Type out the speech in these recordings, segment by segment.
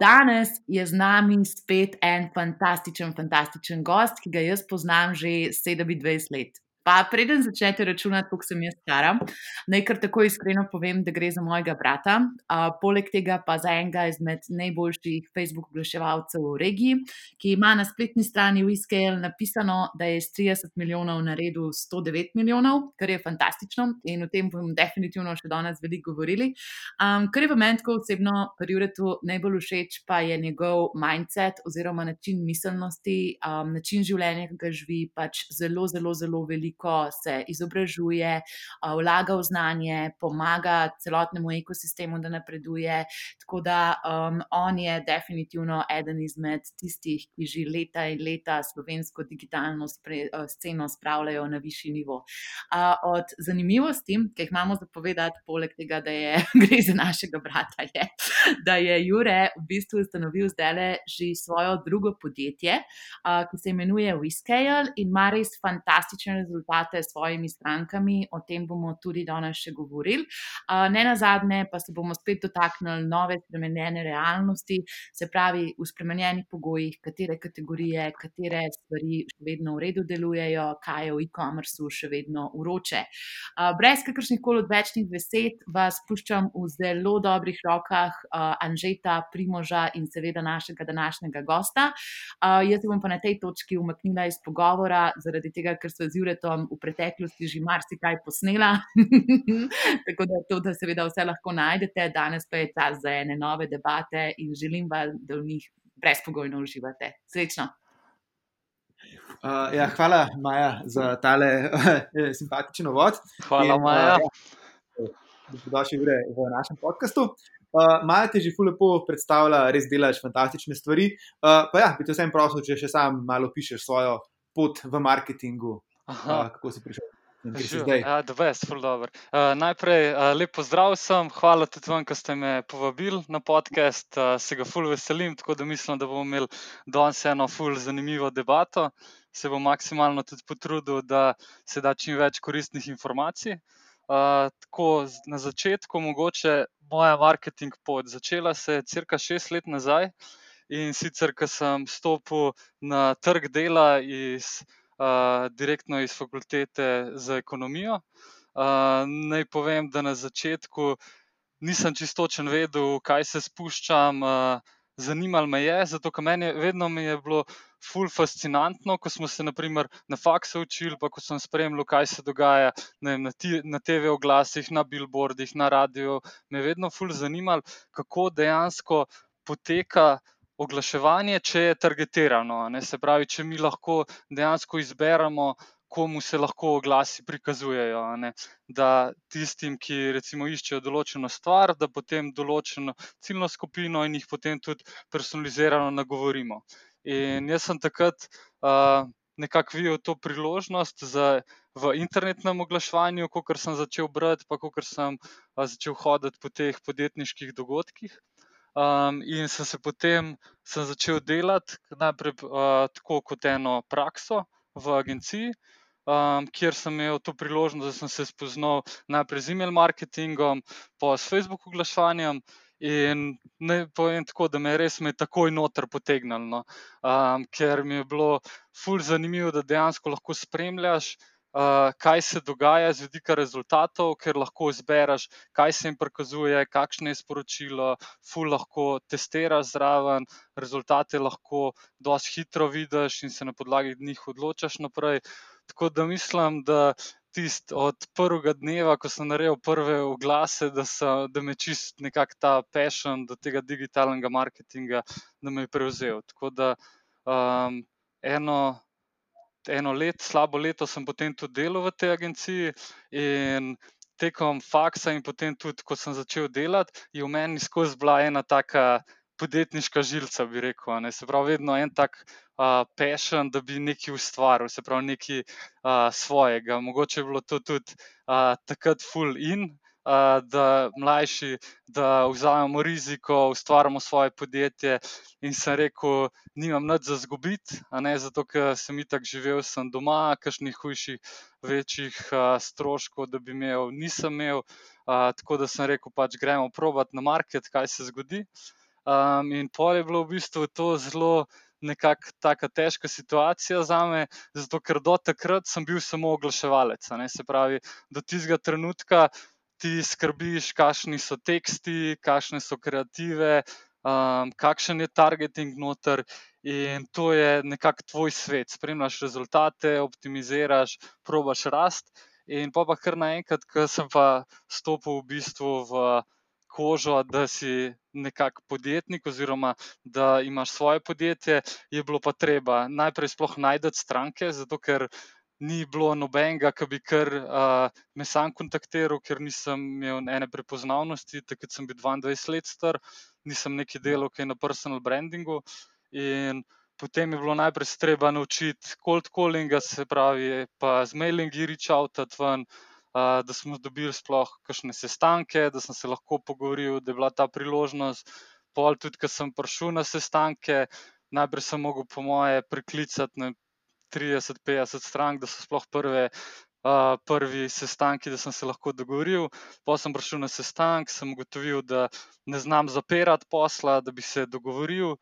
Danes je z nami spet en fantastičen, fantastičen gost, ki ga jaz poznam že 27 let. Pa preden začnete računati, koliko sem jaz stara, naj kar tako iskreno povem, da gre za mojega brata. Uh, poleg tega pa za enega izmed najboljših Facebook oglaševalcev v regiji, ki ima na spletni strani WeScale napisano, da je iz 30 milijonov naredil 109 milijonov, kar je fantastično in o tem bomo definitivno še danes veliko govorili. Um, kar je v meni tako osebno pri Juretu najbolj všeč, pa je njegov mindset oziroma način miselnosti, um, način življenja, ki ga živi, pač zelo, zelo, zelo veliko veliko se izobražuje, vlaga v znanje, pomaga celotnemu ekosistemu, da napreduje. Tako da um, on je definitivno eden izmed tistih, ki že leta in leta slovensko digitalno spre, sceno spravljajo na višji nivo. Uh, od zanimivosti, ki jih imamo zapovedati, poleg tega, da je, gre za našega brata, je, da je Jure v bistvu ustanovil zdaj že svojo drugo podjetje, uh, ki se imenuje WeScale in ima res fantastičen rezultat rezultate s svojimi strankami, o tem bomo tudi danes še govorili. Ne na zadnje, pa se bomo spet dotaknili nove, spremenjene realnosti, se pravi, v spremenjenih pogojih, katere kategorije, katere stvari še vedno v redu delujejo, kaj je v e-commerceu še vedno uroče. Brez kakršnih koli odvečnih besed vas puščam v zelo dobrih rokah Anžeta, Primoža in seveda našega današnjega gosta. Jaz se bom pa na tej točki umaknila iz pogovora, zaradi tega, ker so z Juretom v preteklosti že marsikaj posnela. Tako da to, da seveda vse lahko najdete, danes pa je čas za ene nove debate in želim vam, da v njih brezpogojno uživate. Srečno! Uh, ja, hvala, Maja, za tale uh, simpatičen vod. Hvala, in, Maja. Uh, Dobrodošli v našem podkastu. Uh, Maja ti že fulepo predstavlja, res delaš fantastične stvari. Uh, pa ja, bi te vsem prosil, če še sam malo pišeš svojo pot v marketingu, Uh, kako si prišel? Ja, best, uh, najprej uh, lep pozdrav vsem, hvala tudi vam, ki ste me povabili na podcast. Uh, se ga ful veselim, tako da mislim, da bomo imeli danes eno ful zanimivo debato. Se bom maksimalno tudi potrudil, da se da čim več koristnih informacij. Uh, tako na začetku, mogoče moja marketing pot. Začela se je cirka šest let nazaj in sicer, ko sem stopil na trg dela iz direktno iz fakultete za ekonomijo. Uh, naj povem, da na začetku nisem čistočen vedel, kaj se spuščam. Uh, zanimalo me je, zato ker meni vedno mi je bilo ful fascinantno, ko smo se naprimer, na faksu učili, pa ko sem spremljal, kaj se dogaja vem, na, na TV oglasih, na billboardih, na radiju. Me je vedno ful zanimalo, kako dejansko poteka oglaševanje, če je targetirano. Ne? Se pravi, če mi lahko dejansko izberemo, komu se lahko oglasi prikazujejo. Ne? Da tistim, ki recimo iščejo določeno stvar, da potem določeno ciljno skupino in jih potem tudi personalizirano nagovorimo. In jaz sem takrat uh, nekako videl to priložnost za. V internetnem oglaševanju, ko sem začel brati, pa ko sem a, začel hoditi po teh podjetniških dogodkih. Um, in sem se potem sem začel delati najprej uh, tako kot eno prakso v agenciji, um, kjer sem imel to priložnost, da sem se spoznal najprej z e-mail marketingom, pa s Facebook oglaševanjem. In ne povem tako, da me je res me takoj noter potegnilo, no. um, ker mi je bilo fulj zanimivo, da dejansko lahko spremljaš uh, kaj se dogaja z vidika rezultatov, ker lahko izbereš, kaj se jim prikazuje, kakšno je sporočilo, ful lahko testiraš zraven, rezultate lahko dosti hitro vidiš in se na podlagi njih odločaš naprej. Tako da mislim, da tist od prvega dneva, ko sem naredil prve oglase, da, so, da me čist nekako ta passion do tega digitalnega marketinga, da me je prevzel. Tako da um, eno eno leto, slabo leto, sem potem tudi delal v tej agenciji. In tekom faksa, in potem tudi, ko sem začel delati, je v meni skozi bila ena taka podjetniška žilca, bi rekel. Ne? Se pravi, vedno en tak uh, pešen, da bi nekaj ustvaril, se pravi, nekaj uh, svojega. Mogoče je bilo to tudi uh, takrat full in. Uh, da mlajši, da vzamemo riziko, ustvarjamo svoje podjetje. In sem rekel, nimam nič za zgubiti, zato ker sem itak živel sem doma, kakšnih hujših, večjih uh, stroškov, da bi imel, nisem imel. Uh, tako da sem rekel, pač gremo probat na market, kaj se zgodi. Um, in pol je bilo v bistvu to zelo nekako tako težka situacija za me, zato ker do takrat sem bil samo oglaševalec. Se pravi, do tistega trenutka ti skrbiš, kakšni so teksti, kakšne so kreative, um, kakšen je targeting noter. In to je nekako tvoj svet, spremljaš rezultate, optimiziraš, probaš rast. In pa, pa kar naenkrat, ko sem pa stopil v bistvu v kožo, da si nekako podjetnik, oziroma da imaš svoje podjetje, je bilo pa treba najprej sploh najti stranke, zato ker ni bilo nobenega, ki bi kar uh, me sam kontaktiral, ker nisem imel ene prepoznavnosti. Takrat sem bil 22 let star, nisem neki delal, ki je na personal brandingu. In potem je bilo najprej treba naučiti cold callinga, se pravi, pa z mailingi reach out ven da smo dobili sploh kakšne sestanke, da sem se lahko pogovoril, da je bila ta priložnost. Pol tudi, ko sem prišel na sestanke, najprej sem mogel, po moje, priklicati 30-50 strank, da so sploh prve. Uh, prvi sestanki, da sem se lahko dogovoril, pa sem prišel na sestanek, sem ugotovil, da ne znam zapirati posla, da bi se dogovoril,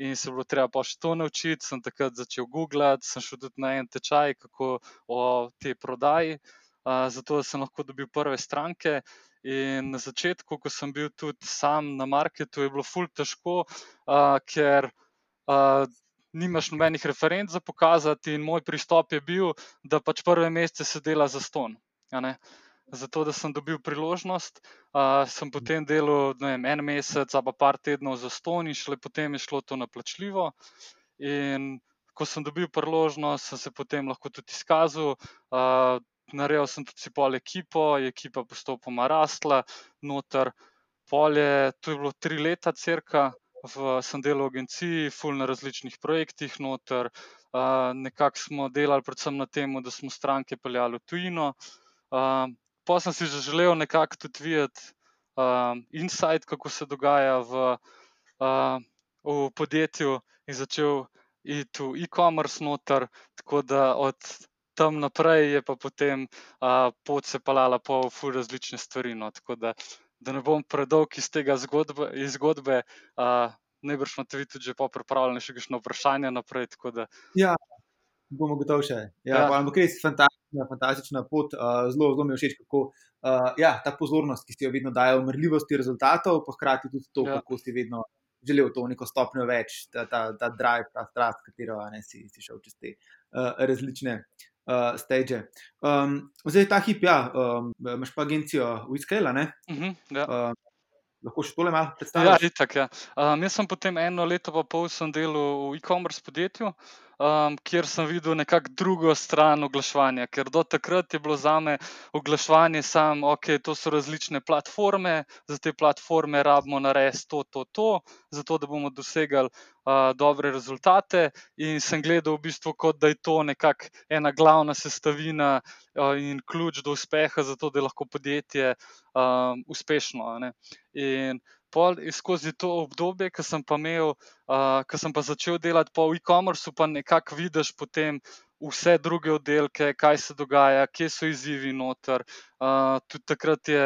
in se bilo treba pa še to naučiti. Sem takrat začel googlati, sem šel tudi na en tečaj, kako o tej prodaji. Uh, zato da sem lahko dobil prve stranke. In na začetku, ko sem bil tudi sam na marketu, je bilo ful težko, uh, ker uh, nimaš nobenih referenc za pokazati, in moj pristop je bil, da pač prve mesece se dela za ston. Zato, da sem dobil priložnost, uh, sem potem delal vem, en mesec, pa par tednov za ston, in šele potem je šlo to naplačljivo. In ko sem dobil priložnost, sem se potem lahko tudi izkazal. Uh, naredil sem tudi pol ekipo, je ekipa postopoma rasla, noter polje, to je bilo tri leta, crka, v, sem delal v agenciji, full na različnih projektih, noter. Uh, nekako smo delali predvsem na tem, da smo stranke peljali v tujino. Uh, pa sem si že želel nekako tudi videti uh, insight, kako se dogaja v, uh, v podjetju, in začel iti v e-commerce noter. Tako da od tam naprej je pa potem uh, pot se palala po različne stvari. No, tako da, da ne bom predolg iz tega zgodbe, iz zgodbe uh, najbrž imate vi tudi že pa pripravljene še kakšno vprašanje naprej. Da... Ja, bomo gotovi še. Ja, ja. Ampak res fantastična, fantastična pot, uh, zelo, zelo mi je všeč, kako uh, ja, ta pozornost, ki si jo vedno dajo, umrljivosti rezultatov, pa hkrati tudi to, ja. kako si vedno. Želel to neko stopnjo več, ta, ta, ta drive, ta strast, katero ne, si, si šel čez te uh, različne uh, stage. Um, zdaj, ta hip, ja, um, imaš pa agencijo Wiskela. Uh -huh, ja. uh, lahko še tole malo predstaviš? Ja, itak, ja. Um, jaz sem potem eno leto pa pol delal v e-commerce podjetju um, kjer sem videl nekako drugo stran oglaševanja. Ker do takrat je bilo za me oglaševanje samo, ok, to so različne platforme, za te platforme rabimo narediti to, to, to, zato da bomo dosegali uh, dobre rezultate. In sem gledal v bistvu, kot da je to nekako ena glavna sestavina uh, in ključ do uspeha, zato da je lahko podjetje um, uspešno. In pol skozi to obdobje, ki sem pa imel, uh, ki sem pa začel delati po e-commerceu, pa nekako vidiš potem vse druge oddelke, kaj se dogaja, kje so izzivi noter. Uh, tudi takrat je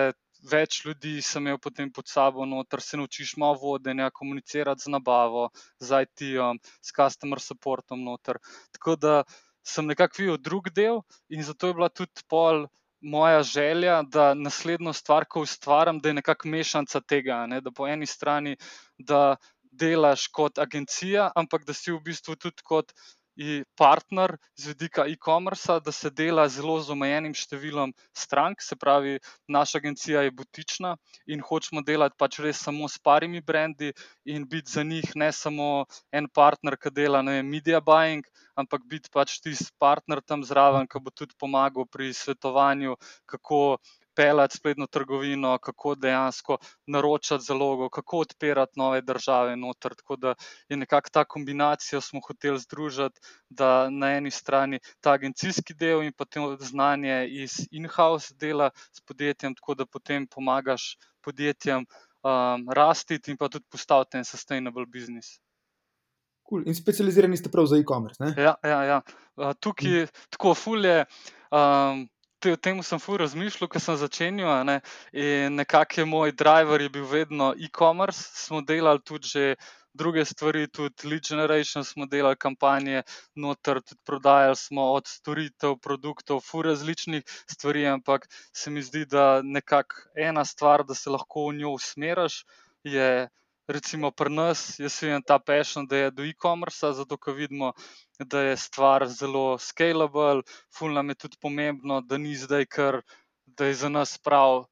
več ljudi, sem imel potem pod sabo noter, se naučiš malo vodenja, komunicirati z nabavo, z IT-om, s customer supportom noter. Tako da sem nekako videl drug del in zato je bila tudi pol moja želja, da naslednjo stvar, ko ustvarjam, da je nekako mešanica tega. Ne? Da po eni strani, da delaš kot agencija, ampak da si v bistvu tudi kot partner z vidika e-commerce, da se dela zelo z omejenim številom strank, se pravi, naša agencija je butična in hočemo delati pač res samo s parimi brendi in biti za njih ne samo en partner, ki dela ne media buying, ampak biti pač tisti partner tam zraven, ki bo tudi pomagal pri svetovanju, kako pelati spletno trgovino, kako dejansko naročati zalogo, kako odpirati nove države noter. Tako da je nekako ta kombinacija, smo hoteli združiti, da na eni strani ta agencijski del in to znanje iz in-house dela s podjetjem, tako da potem pomagaš podjetjem um, rasti in pa tudi postaviti en sustainable business. Cool. In specializirani ste prav za e-commerce. Ja, ja, ja. Uh, tukaj, mm. tako fulje, um, o tem sem fu razmišljal, ko sem začenjal. Ne? Nekako je moj driver je bil vedno e-commerce, smo delali tudi že druge stvari, tudi lead generation smo delali kampanje, noter tudi prodajali smo od storitev, produktov, fu različnih stvari, ampak se mi zdi, da nekako ena stvar, da se lahko v njo usmeriš, je. Recimo pri nas, jaz vidim ta passion, da je do e-commerce, zato ker vidimo, da je stvar zelo scalable, fulno nam je tudi pomembno, da ni zdaj kar, da je za nas prav,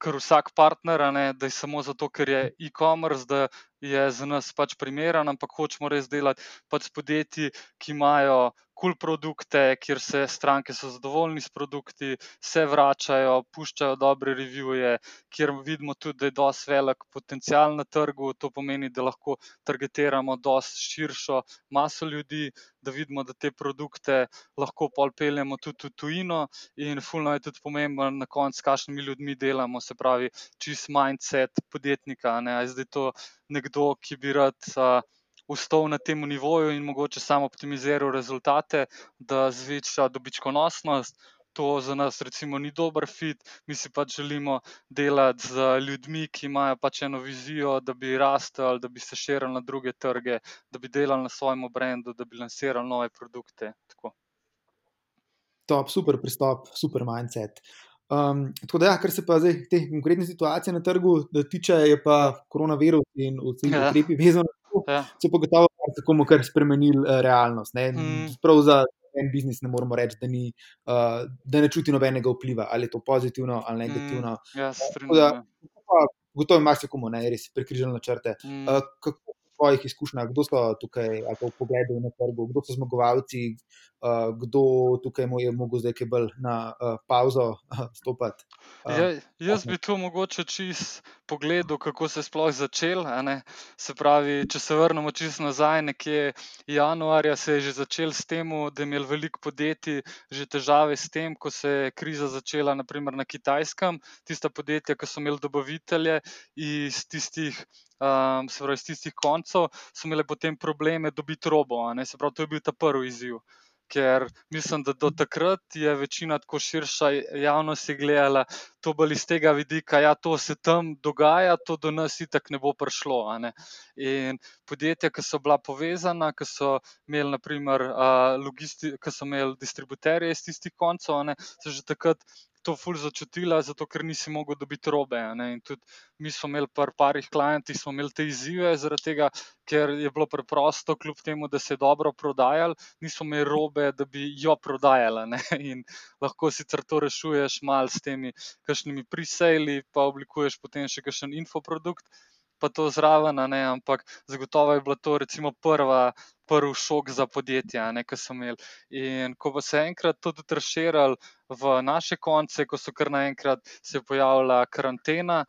ker vsak partner, ne, da je samo zato, ker je e-commerce, da je za nas pač primeren, ampak hočemo res delati pač s podjetji, ki imajo kul cool produkte, kjer se stranke so zadovoljni s produkti, se vračajo, puščajo dobre revije, kjer vidimo tudi, da je dosti velik potencial na trgu, to pomeni, da lahko targetiramo dosti širšo maso ljudi, da vidimo, da te produkte lahko pelemo tudi v tujino in fulno je tudi pomembno na koncu, s kakšnimi ljudmi delamo, se pravi, čist mindset podjetnika, ne, zdaj to nekdo, ki bi rad uh, ustal na tem nivoju in mogoče samo optimiziral rezultate, da zveča dobičkonosnost. To za nas, recimo, ni dober fit, mi si pač želimo delati z ljudmi, ki imajo pač eno vizijo, da bi rastel, da bi se širili na druge trge, da bi delali na svojem brendu, da bi lansirali nove produkte. Tako. Top, super pristop, super mindset. Um, tako da, ja, kar se pa zdaj te konkretne situacije na trgu tiče, je pa koronavirus in vsi ja. ukrepi vezani ja. so pa gotovo tako, kar spremenili uh, realnost. Mm. Prav za en biznis ne moremo reči, da, ni, uh, da ne čuti nobenega vpliva, ali je to pozitivno ali negativno. Mm. Ja, ja. Gotovo ima se komu, ne res prekrižene načrte. Mm. Uh, kako tvojih izkušnjah, kdo so tukaj, ali v pogledu na trgu, kdo so zmagovalci, uh, kdo tukaj je mogel zdaj kaj bolj na uh, pauzo uh, stopiti. Uh, ja, jaz bi to mogoče čist pogledal, kako se je sploh začel. Se pravi, če se vrnemo čist nazaj, nekje januarja se je že začel s tem, da je imel veliko podjetij že težave s tem, ko se je kriza začela, naprimer na kitajskem, tista podjetja, ki so imeli dobavitelje iz tistih um, se pravi, iz tistih koncev, so imeli potem probleme dobiti robo. Se pravi, to je bil ta prvi izziv. Ker mislim, da do takrat je večina tako širša javnost gledala to bolj iz tega vidika, da ja, to se tam dogaja, to do nas itak ne bo prišlo. Ne? In podjetja, ki so bila povezana, ki so imeli, naprimer, logisti, ki so imeli distributerje iz tistih koncev, ne? so že takrat to ful začutila, zato ker nisi mogel dobiti robe. In tudi mi smo imeli par parih klientov, smo imeli te izzive, zaradi tega, ker je bilo preprosto, kljub temu, da se je dobro prodajal, nismo imeli robe, da bi jo prodajali. In lahko sicer to rešuješ mal s temi kakšnimi prisejli, pa oblikuješ potem še kakšen infoprodukt pa to zraven, ne, ampak zagotovo je bila to recimo prva. Prvi šok za podjetja, ki so imeli. In ko bo se enkrat to tudi razširilo v naše konce, ko so kar naenkrat se pojavila karantena,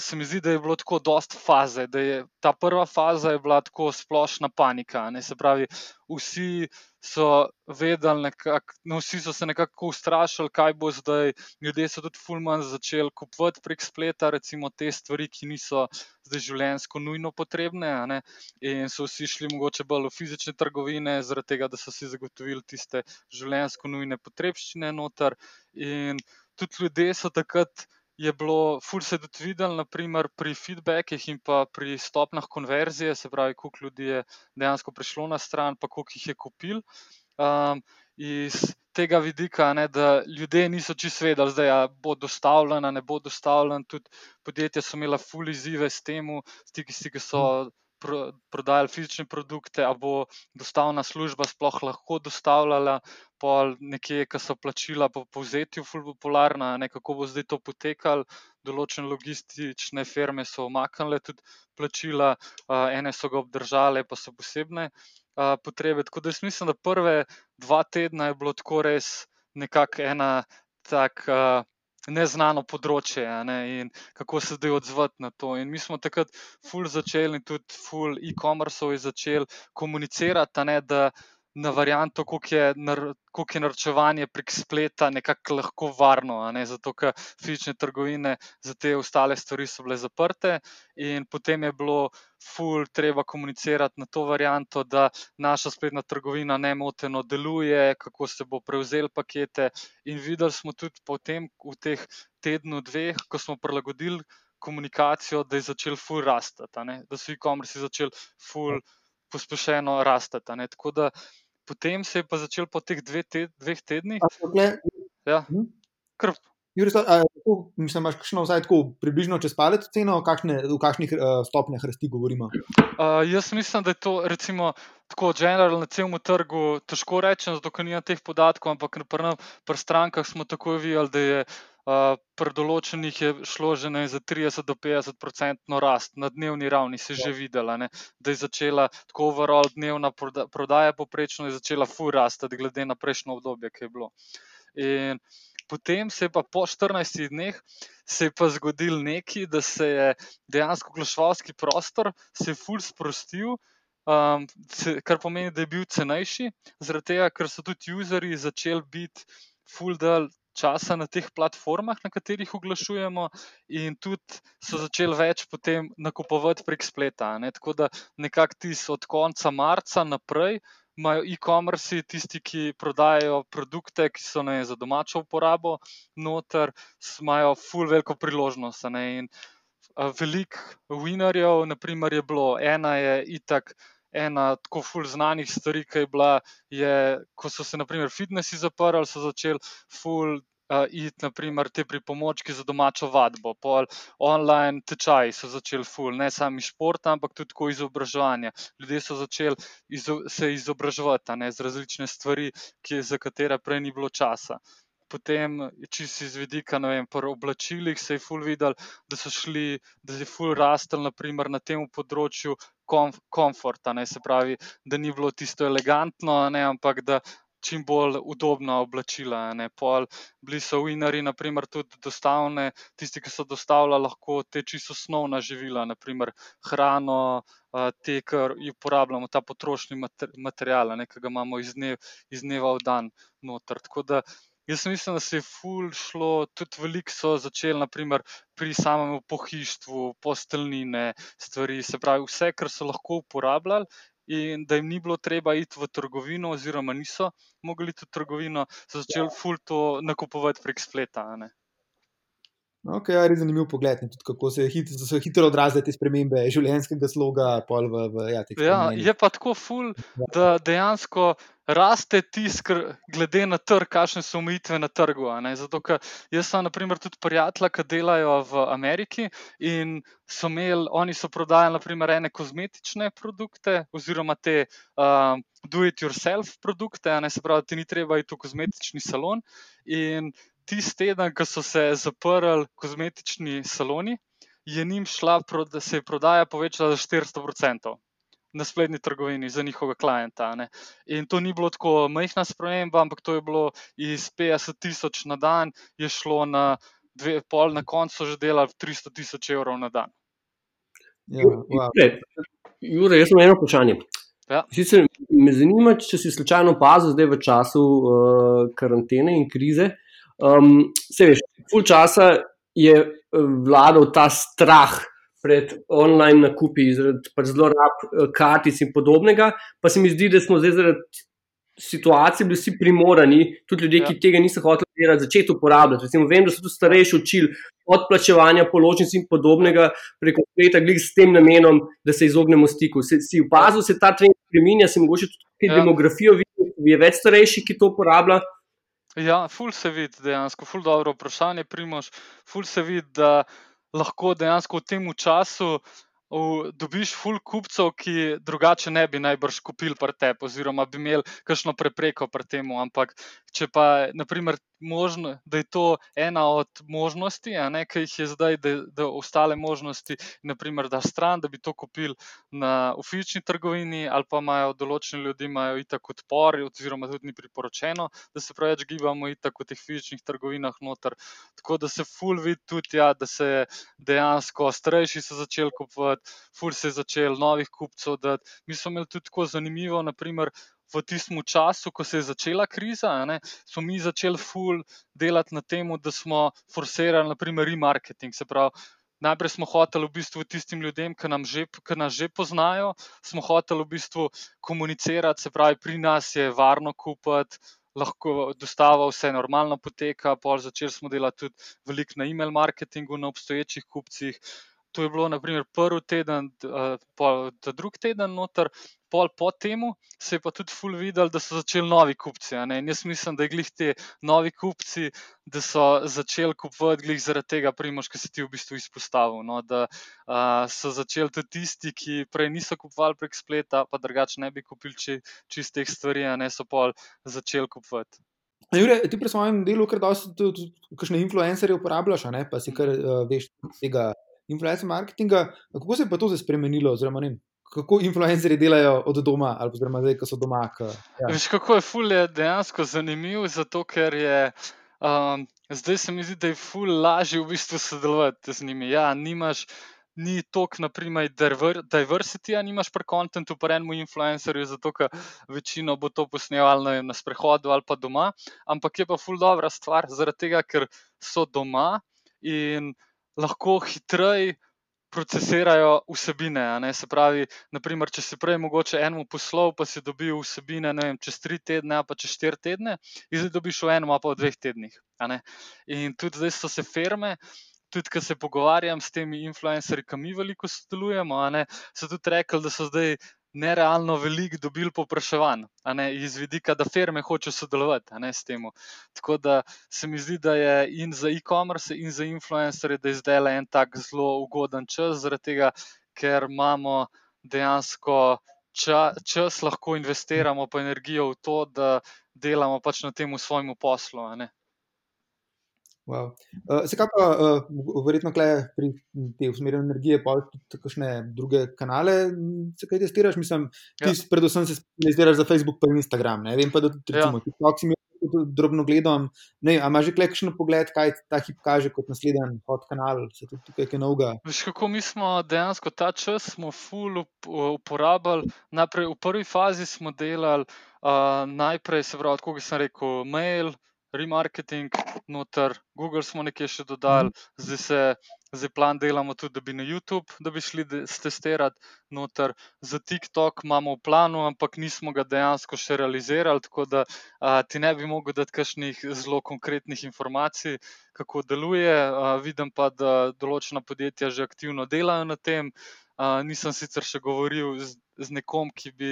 se mi zdi, da je bilo tako dost faze, da je ta prva faza je bila tako splošna panika. Ne? Se pravi, vsi so vedeli, nekak, no, vsi so se nekako ustrašili, kaj bo zdaj. Ljudje so tudi fulman začeli kupovati prek spleta, recimo te stvari, ki niso zdaj življenjsko nujno potrebne. In so vsi šli mogoče bolj v fizične trgovine, zaradi tega, da so si zagotovili tiste življenjsko nujne potrebščine noter. In tudi ljudje so takrat je bilo, ful se tudi videl, naprimer pri feedbackih in pa pri stopnjah konverzije, se pravi, koliko ljudi je dejansko prišlo na stran, pa koliko jih je kupil. Um, iz tega vidika, ne, da ljudje niso čisto vedeli, da bo dostavljena, ne bo dostavljena. Tudi podjetja so imela ful izzive s tem, tisti, ki so prodajali fizične produkte, ali bo dostavna služba sploh lahko dostavljala, pa nekje, ki so plačila po povzetju, fulj popularna, ne, kako bo zdaj to potekalo. Določene logistične firme so omaknile tudi plačila, ene so ga obdržale, pa so posebne potrebe. Tako da mislim, da prve dva tedna je bilo tako res nekako ena tak. Neznano področje ne, in kako se zdaj odzvati na to. In mi smo takrat ful začeli in tudi ful e-commerce je začel komunicirati, ne, da na varianto, kako je, je naročevanje prek spleta nekako lahko varno, ne? zato ker fizične trgovine za te ostale stvari so bile zaprte, in potem je bilo ful treba komunicirati na to varianto, da naša spletna trgovina ne moteno deluje, kako se bo prevzel pakete. In videli smo tudi potem v teh tednu, dveh, ko smo prilagodili. Komunikacijo, da je začel ful rasti, da so e-commerce začeli ful pospešeno rasti. Tako da potem se je pa začel po teh dve te, dveh tednih. Ja, Mhm. krp. Jure, sta- a, tako, mislim, imaš kakšno vsaj tako približno čez palec ceno, kakšne, v kakšnih uh, stopnjah rasti govorimo? Uh, jaz mislim, da je to recimo tako generalno na celem trgu težko reči, zato ker nimam teh podatkov, ampak na pri, nas- pri strankah smo takoj videli, da je pri določenih je šlo že ne, za 30 do 50 odstotno rast na dnevni ravni, se je že videla, ne, da je začela tako overall dnevna proda, prodaja poprečno je začela fur rasti, glede na prejšnjo obdobje, ki je bilo. In potem se je pa po 14 dneh se je pa zgodil nekaj, da se je dejansko oglaševalski prostor se je ful sprostil. Um, kar pomeni, da je bil cenejši, zaradi tega, ker so tudi userji začeli biti full del časa na teh platformah, na katerih oglašujemo, in tudi so začeli več potem nakupovati prek spleta. Ne? Tako da nekako tisto od konca marca naprej imajo e-commerce, tisti, ki prodajajo produkte, ki so ne, za domačo uporabo, noter, imajo full veliko priložnost. Ne? In veliko winnerjev, naprimer, je bilo, ena je itak. Ena tako ful znanih stvari, ki je bila, je, ko so se, naprimer, fitnesi zaprli, so začeli ful uh, iti, naprimer, te pripomočke za domačo vadbo, pol online tečaji so začeli ful, ne samo iz športa, ampak tudi tako izobraževanja. Ljudje so začeli izo, se izobraževati ne, z različne stvari, ki, za katere prej ni bilo časa. Potem, čisto iz vidika, ne vem, pri oblačilih se je ful videl, da so šli, da je ful rastel, naprimer na tem področju komf- komforta, ne, se pravi, da ni bilo tisto elegantno, ne, ampak da čim bolj udobna oblačila. Ne, Pol, bili so winari, naprimer tudi dostavne, tisti, ki so dostavljali lahko te čisto osnovna živila, naprimer hrano, te, kar uporabljamo, ta potrošni mater, material, ne, ki ga imamo iz, dnev, iz dneva v dan noter. Tako da Jaz mislim, da se je ful šlo, tudi veliko so začeli, naprimer, pri samem pohištvu, posteljnine, stvari, se pravi, vse, kar so lahko uporabljali, in da jim ni bilo treba iti v trgovino, oziroma niso mogli iti v trgovino, so začeli ful to nakupovati prek spleta. ne. Okay, ja, res zanimiv pogled, ne, tudi kako se hit, se hitro odrazile te spremembe življenjskega sloga. V, v, ja, Ja, je pa tako ful, da dejansko raste tisk, glede na trg, kakšne so omejitve na trgu. Zato, jaz sem, naprimer, tudi prijatelja, ki delajo v Ameriki in so imeli, oni so prodajali, naprimer, ene kozmetične produkte, oziroma te um, do-it-yourself produkte, ne se pravi, ti ni treba iti v kozmetični salon. In tisti teden, ko so se zaprli kozmetični saloni, je njim šla, se je prodaja povečala za 400% na spletni trgovini za njihovega klienta. a ne. In to ni bilo tako majhna sprememba, ampak to je bilo iz 50 tisoč na dan, je šlo na dve, pol na koncu že delali 300 tisoč evrov na dan. Ja, wow. Jure, Jure, jaz imam eno vprašanje. Ja. Sicer me zanima, če si slučajno opazil zdaj v času uh, karantene in krize. Um, se veš, pol časa je eh, vladal ta strah pred online nakupi, zaradi pač zlorab eh, kartic in podobnega. Pa se mi zdi, da smo zdaj zaradi situacije bili vsi primorani, tudi ljudje, ki Ja. tega niso hoteli delati, začeti uporabljati. Recimo, vem, da so tudi starejši učili odplačevanja položnic in podobnega preko spleta, glih s tem namenom, da se izognemo stiku. Se, si opazil, se ta trend spremenja, se mogoče tudi ja. demografijo vidi, je več starejših, ki to uporablja. Ja, ful se vidi dejansko, ful dobro vprašanje, primož. Ful se vidi, da lahko dejansko v tem času v, dobiš ful kupcev, ki drugače ne bi najbrž kupili pri tebi, oziroma bi imeli kakšno prepreko pri tem. Ampak če pa, naprimer, možno, da je to ena od možnosti, ne, ki jih je zdaj, da, da ostale možnosti, naprimer, da stran, da bi to kupili na ufični trgovini, ali pa imajo določeni ljudje, imajo itak odpor, oziroma tudi ni priporočeno, da se preveč gibamo itak v teh fizičnih trgovinah noter. Tako da se full vidi tudi, ja, da se dejansko starejši so začeli kupovati, full se je začel novih kupcev. Mi smo imeli tudi tako zanimivo, naprimer, v tistem času, ko se je začela kriza, ne, smo mi začeli ful delati na tem, da smo forsirali, naprimer, remarketing. Se pravi, najprej smo hoteli v bistvu tistim ljudem, ki, že, ki nas že poznajo, smo hoteli v bistvu komunicirati, se pravi, pri nas je varno kupiti. Lahko dostava vse normalno poteka, pol začeli smo delati tudi veliko na e-mail marketingu, na obstoječih kupcih. To je bilo, naprimer, prvi teden, pa drugi teden noter, pol po tem se je pa tudi ful videl, da so začeli novi kupci. Jaz mislim, da je glih te novi kupci, da so začeli kupovati glih zaradi tega, primož, ki se ti v bistvu izpostavil. No? Da uh, so začeli tudi tisti, ki prej niso kupovali prek spleta, pa drugače ne bi kupili či, čistih stvari, a ne so pol začeli kupovati. Jure, ti pri svojem delu, ker da si tudi kakšne influencerje uporabljaš, pa si kar uh, veš tega influencer marketinga. Kako se je pa to zdaj spremenilo? Oziroma, ne, kako influencerji delajo od doma, ali pa zdaj, ko so doma. K, ja. Veš, kako je ful je dejansko zanimiv, zato ker je. Um, zdaj se mi zdi, da je ful lažje v bistvu sodelovati z njimi. Ja, nimaš, ni toliko, naprimer, diversity, a nimaš pri kontentu, pri enem influencerju, zato ker večino bo to posneval na, na sprehodu ali pa doma. Ampak je pa ful dobra stvar, zaradi tega, ker so doma in lahko hitreje procesirajo vsebine. Se pravi, naprimer, če si prej mogoče enemu poslov, pa si dobil vsebine vem, čez tri tedne, pa čez štiri tedne, in zdaj dobiš v enem, pa v dveh tednih. In tudi zdaj so se firme. Tudi, ko se pogovarjam s temi influencerji, ki mi veliko sodelujemo, so tudi rekli, da so zdaj nerealno veliko dobili popraševanj, iz vidika, da firme hočejo sodelovati ne, s tem. Tako da se mi zdi, da je in za e-commerce, in za influencerje, da je zdaj en tak zelo ugoden čas, zaradi tega, ker imamo dejansko čas, čas lahko investiramo pa energijo v to, da delamo pač na tem svojemu poslu. Wow. Uh, Zakaj pa, uh, verjetno, pri tej usmerjanju energije, pa tudi kakšne druge kanale, se kaj testiraš? Mislim, ti ja. predvsem se specializiraš za Facebook in Instagram. Ne? Vem pa, da tudi recimo, ja. TikTok si mi drobno gledam. Ne, a imaš že kakšen pogled, kaj ta hip kaže kot naslednji hod kanal, se tudi tukaj kaj novega? Veš, kako mi smo dejansko ta čas smo full uporabljali. Najprej v prvi fazi smo delali, uh, najprej se pravi, kot sem rekel, mail remarketing, noter, Google smo nekaj še dodali, mhm. zdaj se. Zdaj plan delamo tudi, da bi na YouTube, da bi šli testirati noter. Za TikTok imamo v planu, ampak nismo ga dejansko še realizirali, tako da a, ti ne bi mogel dati kakšnih zelo konkretnih informacij, kako deluje. A, vidim pa, da določena podjetja že aktivno delajo na tem. A, nisem sicer še govoril z, z nekom, ki bi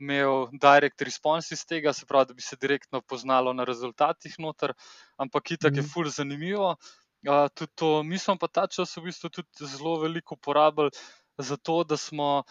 imel direct response iz tega, se pravi, da bi se direktno poznalo na rezultatih noter, ampak itak mm. je mhm. fur zanimivo. Uh, to, mi smo pa ta čas v bistvu tudi zelo veliko uporabljali za to, da smo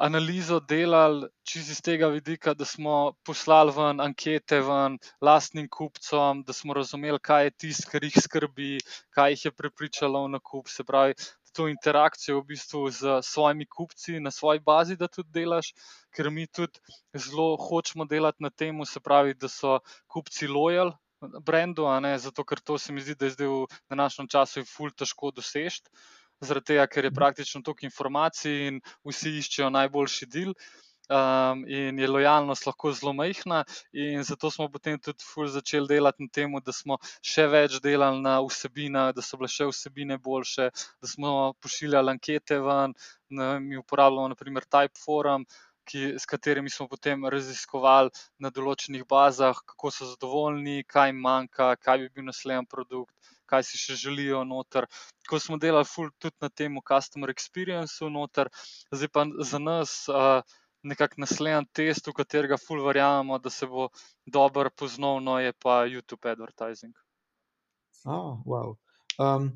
analizo delali čisto iz tega vidika, da smo poslali ven ankete ven lastnim kupcem, da smo razumeli, kaj je tisto, kar jih skrbi, kaj jih je prepričalo v nakup. Se pravi, to interakcijo v bistvu z svojimi kupci na svoji bazi, da tudi delaš, ker mi tudi zelo hočemo delati na tem, se pravi, da so kupci lojal. Brendu, Zato, ker to se mi zdi, da je zdaj v današnjem času ful težko doseči, zaradi tega, ker je praktično toliko informacij in vsi iščejo najboljši del um, in je lojalnost lahko zelo majhna. In zato smo potem tudi začeli delati na tem, da smo še več delali na vsebinah, da so bile še vsebine boljše, da smo pošiljali ankete ven, ne, mi uporabljamo naprimer Typeforum. Ki, s katerimi smo potem raziskovali na določenih bazah, kako so zadovoljni, kaj jim manjka, kaj bi bil naslednji produkt, kaj si še želijo noter. Ko smo delali tudi na tem, customer experience, noter, zdaj pa za nas. Uh, nekako naslednji test, v katerega ful verjamemo, da se bo dobro poznal, no je pa YouTube advertising. Oh, wow. um,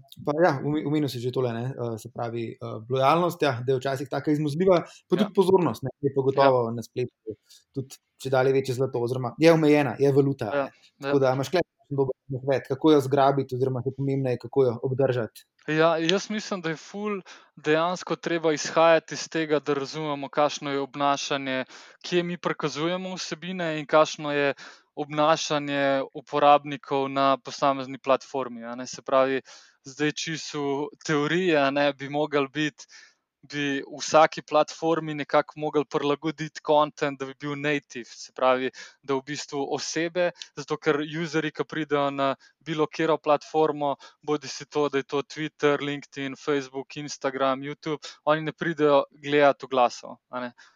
ja, Umenil si že tole, uh, se pravi, uh, lojalnost, ja, da je včasih tako izmuzljiva, pa tudi ja. pozornost, ne, je pa gotovo ja. na spletu. Tudi če dalje večje zlato, oziroma je omejena, je valuta. Ja. Ja. Tako da imaš klep dober svet, kako jo zgrabiti, oziroma je pomembneje, kako jo obdržati. Ja, jaz mislim, da je ful dejansko treba izhajati iz tega, da razumemo, kakšno je obnašanje, kje mi prikazujemo vsebine in kakšno je obnašanje uporabnikov na posamezni platformi. Se pravi, zdaj čisto teorija ne bi mogel biti bi vsaki platformi nekako mogli prilagoditi kontent, da bi bil native, se pravi, da v bistvu osebe, zato ker userji, ki pridejo na bilo katero platformo, bodi si to, da je to Twitter, LinkedIn, Facebook, Instagram, YouTube, oni ne pridejo gledati v glasov.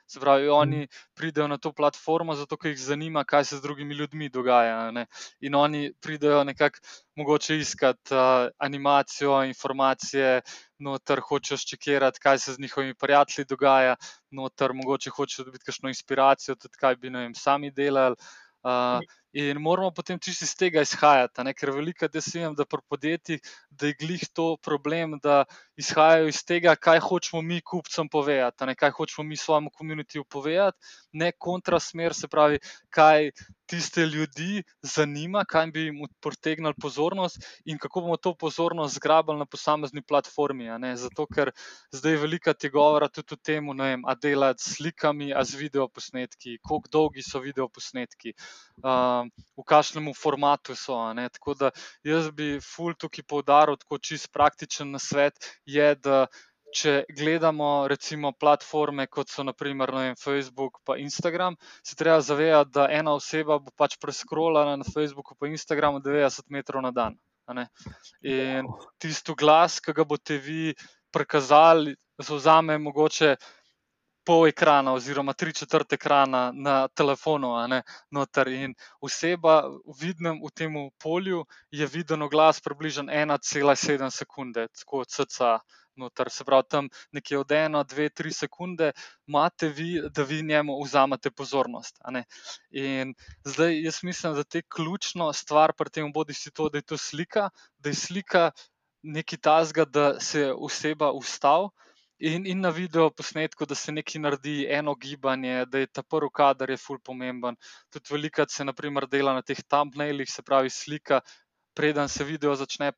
Se pravi, oni pridejo na to platformo, zato ker jih zanima, kaj se z drugimi ljudmi dogaja. In oni pridejo nekako mogoče iskati uh, animacijo, informacije, noter hočejo ščekirati, kaj se z njihovimi prijatelji dogaja, noter mogoče hočejo dobiti kakšno inspiracijo, tudi kaj bi vem, sami delali. Uh, in moramo potem čisto iz tega izhajati, ne? ker veliko vem, da pri podjetjih je glih to problem, da izhajajo iz tega, kaj hočemo mi kupcem povedati, ne? kaj hočemo mi svojemu komunitiju povedati, ne kontrasmer, se pravi, kaj tiste ljudi zanima, kaj bi jim pritegnili pozornost in kako bomo to pozornost zgrabili na posamezni platformi. Zato, ker zdaj velika te govora tudi o tem, da delati s slikami, a z videoposnetki, kako dolgi so videoposnetki, uh, v kakšnem formatu so. Tako da jaz bi ful tukaj poudaril, tako čist praktičen svet je, da če gledamo recimo platforme, kot so naprimer vem, Facebook in Instagram, se treba zavedati, da ena oseba bo pač preskrolala na Facebooku in Instagramu 90 metrov na dan. In tisto glas, ki ga boste vi prikazali, zauzame mogoče pol ekrana, oziroma tri četrt ekrana na telefonu. In oseba, vidna v tem polju, je videno glas približno 1,7 sekunde, tako CC noter, se pravi, tam nekje od ena, dve, tri sekunde, imate vi, da vi njemu vzamete pozornost. In zdaj jaz mislim, da je ključna stvar pri tem, bodi si to, da je to slika, da je slika nekaj tazga, da se oseba ustavi. In, in na video posnetku, da se nekaj naredi, eno gibanje, da je ta prvi kader, je ful pomemben. Tudi veliko se, naprimer, dela na teh thumbnailih, se pravi, slika preden se video začne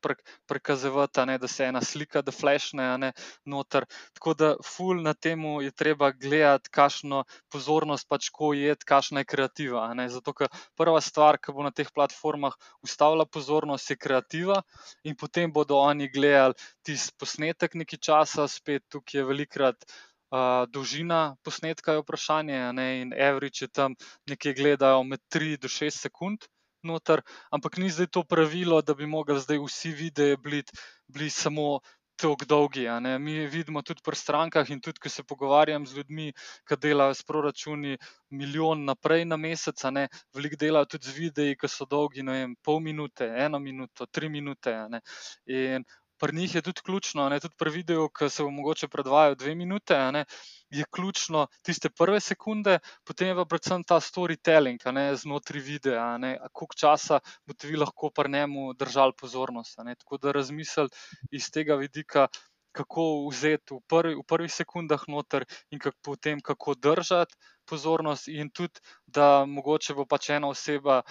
prikazovati, da se ena slika, da flashne, ne noter. Tako da, ful na tem je treba gledati, kakšno pozornost pač ko je, kakšna je kreativa. Zato, ker prva stvar, ki bo na teh platformah ustavila pozornost, je kreativa, in potem bodo oni gledali tisti posnetek nekaj časa, spet tukaj je velikrat. Uh, dolžina posnetka je vprašanje, ne, in average je tam nekje gledajo med 3 do 6 sekund, noter, ampak ni zdaj to pravilo, da bi mogli zdaj vsi videi biti bili samo tako dolgi. Mi vidimo tudi pri strankah in tudi, ko se pogovarjam z ljudmi, ki delajo s proračuni milijon naprej na mesec, veliko delajo tudi z videi, ki so dolgi, ne vem, pol minute, eno minuto, tri minute. In pri njih je tudi ključno, ne, tudi pri videu, ki se vam mogoče predvajajo dve minute, ne, je ključno tiste prve sekunde, potem je pa predvsem ta storytelling ne, znotraj videa, koliko časa boste vi lahko pri njemu držali pozornost. Ne, tako da razmisliti iz tega vidika. Kako vzeti v, prvi, v prvih sekundah noter, in kako potem, kako držati pozornost, in tudi, da mogoče bo pač ena oseba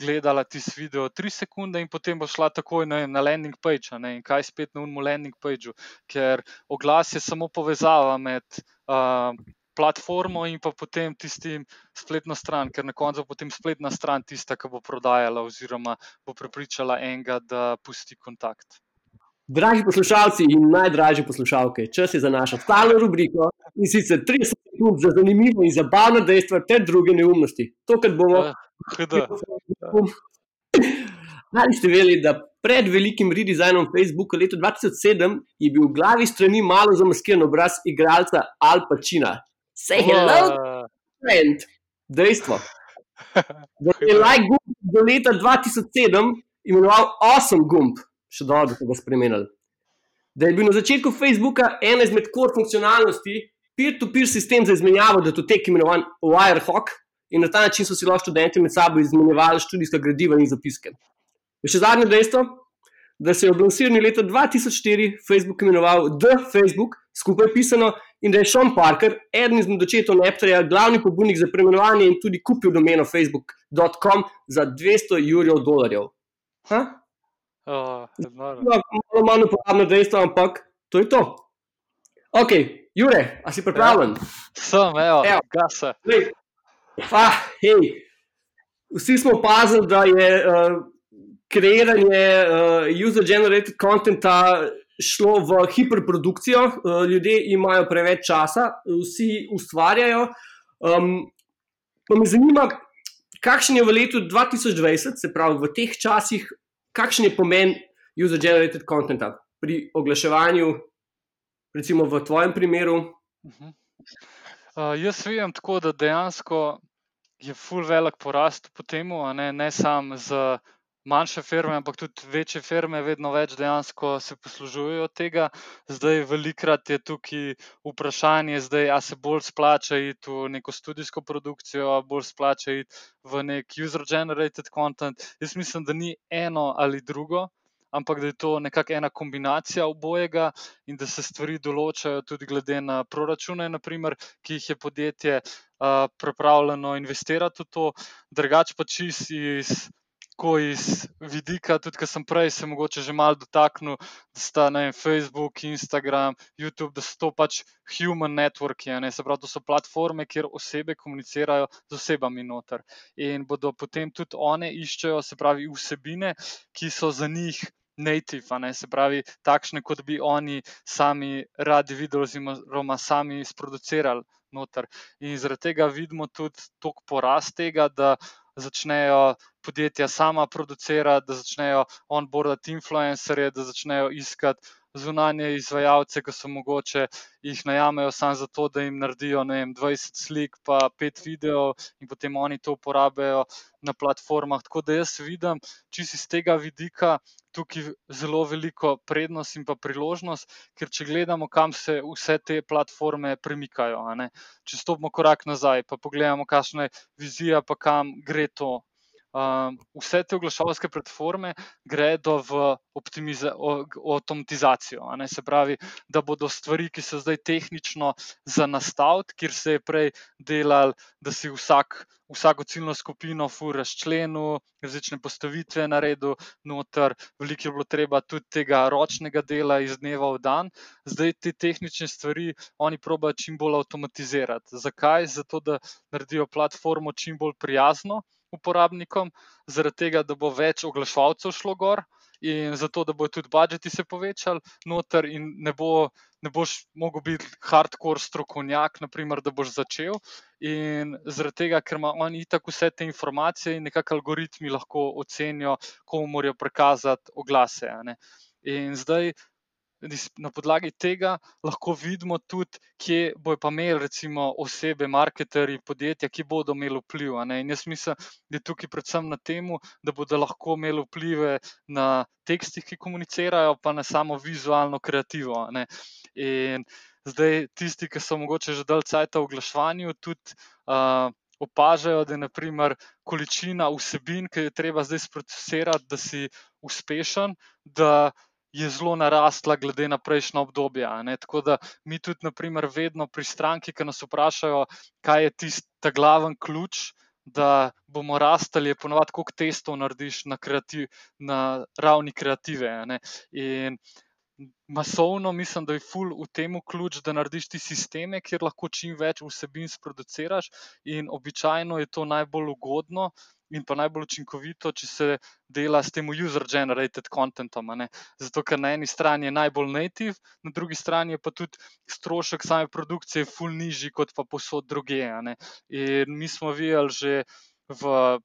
gledala tisti video tri sekunde in potem bo šla takoj na, na landing page. Ne, in kaj spet na unmu landing pageu, ker oglas je samo povezava med uh, platformo in pa potem tistim spletno stran, ker na koncu bo potem spletna stran tista, ki bo prodajala oziroma bo prepričala enega, da pusti kontakt. Dragi poslušalci in najdražji poslušalke, čas je za našo stalno rubriko in sicer 30 sekund za zanimivo in zabavno dejstvo ter druge neumnosti. To, kar bomo. Uh, Ali ste vedeli, da pred velikim redizajnom Facebooka leta 2007 je bil v glavi strani malo zamaskiran obraz igralca Al Pacina? Say hello, uh. friend. Dejstvo. Da je like gumb do leta 2007 imenoval Awesome gumb še dobro, da so ga spremenili. Da je bil na začetku Facebooka ena izmed core funkcionalnosti, peer-to-peer sistem za izmenjavo datotek, imenovan Wirehawk, in na ta način so si lahko študenti med sabo izmenjevali študijska gradiva in zapiske. In še zadnje dejstvo, da se je ob lansiranju leta 2004 Facebook imenoval The Facebook, skupaj pisano, in da je Sean Parker, eden izmed očetov Neptuja, glavni pobudnik za preimenovanje in tudi kupil domeno facebook.com za 200 jurjev dolarjev. Ha? Oh. Ja, malo manj uporabno dejstvo, ampak to je to. Ok, Jure, a si pripravljen? Sem, evo, Evo. gasa. Ah, hej. Vsi smo opazili, da je uh, kreiranje uh, user-generated contenta šlo v hiperprodukcijo, uh, ljudje imajo preveč časa, vsi ustvarjajo. Um, pa me zanima, kakšen je v letu 2020, se pravi v teh časih, kakšen je pomen user-generated contenta pri oglaševanju, recimo v tvojem primeru. Mhm. Uh, jaz vidim tako, da dejansko je full velik porast po tem, ne, ne samo za manjše firme, ampak tudi večje firme, vedno več dejansko se poslužujejo tega. Zdaj, velikrat je tukaj vprašanje, zdaj, a se bolj splača iti v neko studijsko produkcijo, a bolj splača iti v nek user-generated content. Jaz mislim, da ni eno ali drugo. Ampak da je to nekako ena kombinacija obojega, in da se stvari določajo tudi glede na proračune, naprimer, ki jih je podjetje uh, pripravljeno investirati v to, drugače pa čist iz, ko iz vidika, tudi kar sem prej se mogoče že malo dotaknil, da sta vem, Facebook, Instagram, YouTube, da so to pač human networki, ne, se pravi, to so platforme, kjer osebe komunicirajo z osebami noter. In bodo potem tudi one iščejo, se pravi, vsebine, ki so za njih native, ne, se pravi, takšne, kot bi oni sami radi videli, oziroma sami sproducirali noter. In zaradi tega vidimo tudi toliko porast tega, da začnejo podjetja sama producirati, da začnejo onboardati influencerje, da začnejo iskati zunanje izvajalce, ki so mogoče jih najamejo samo zato, da jim naredijo vem, 20 slik, pa 5 videov, in potem oni to uporabljajo na platformah. Tako da jaz vidim, čisto iz tega vidika, tukaj zelo veliko prednost in pa priložnost, ker če gledamo, kam se vse te platforme premikajo. Če stopimo korak nazaj, pa pogledamo, kakšna je vizija, pa kam gre to. Um, vse te oglaševalske platforme gredo v avtomatizacijo. Se pravi, da bodo stvari, ki so zdaj tehnično za nastaviti, kjer se je prej delal, da si vsak, vsako ciljno skupino fur razčlenil, različne postavitve naredil, noter, veliko je bilo treba tudi tega ročnega dela iz dneva v dan. Zdaj te tehnične stvari oni probajo čim bolj avtomatizirati. Zakaj? Zato, da naredijo platformo čim bolj prijazno uporabnikom, zaradi tega, da bo več oglaševalcev šlo gor. In zato, da bodo tudi budžeti se povečali, noter, in ne, bo, ne boš mogel biti hardcore strokovnjak, naprimer, da boš začel. In zaradi tega, ker ima on itak vse te informacije in nekako algoritmi lahko ocenijo, komu morajo prikazati oglase. In zdaj na podlagi tega lahko vidimo tudi, kje bojo pa imeli, recimo, osebe, marketerji, podjetja, ki bodo imeli vpliv. In jaz mislim, da je tukaj predvsem na tem, da bodo lahko imeli vplive na tekstih, ki komunicirajo, pa na samo vizualno kreativo. In zdaj tisti, ki so mogoče že dalj cajt v oglaševanju, tudi uh, opažajo, da je naprimer količina vsebin, ki jo je treba zdaj sprocesirati, da si uspešen, da je zelo narasla, glede na a ne. Tako da mi tudi, naprimer, vedno pri stranki, ki nas vprašajo, kaj je tisti glaven ključ. Da bomo rastli, je ponovadi, koliko testov narediš na, kreativ, na ravni kreative. In masovno mislim, da je ful v tem ključ, da narediš ti sisteme, kjer lahko čim več vsebin sproduciraš, in običajno je to najbolj ugodno in pa najbolj učinkovito, če se dela s tem user-generated contentom. Zato, ker na eni strani je najbolj native, na drugi strani je pa tudi strošek same produkcije ful nižji kot pa posod druge. In mi smo videli že v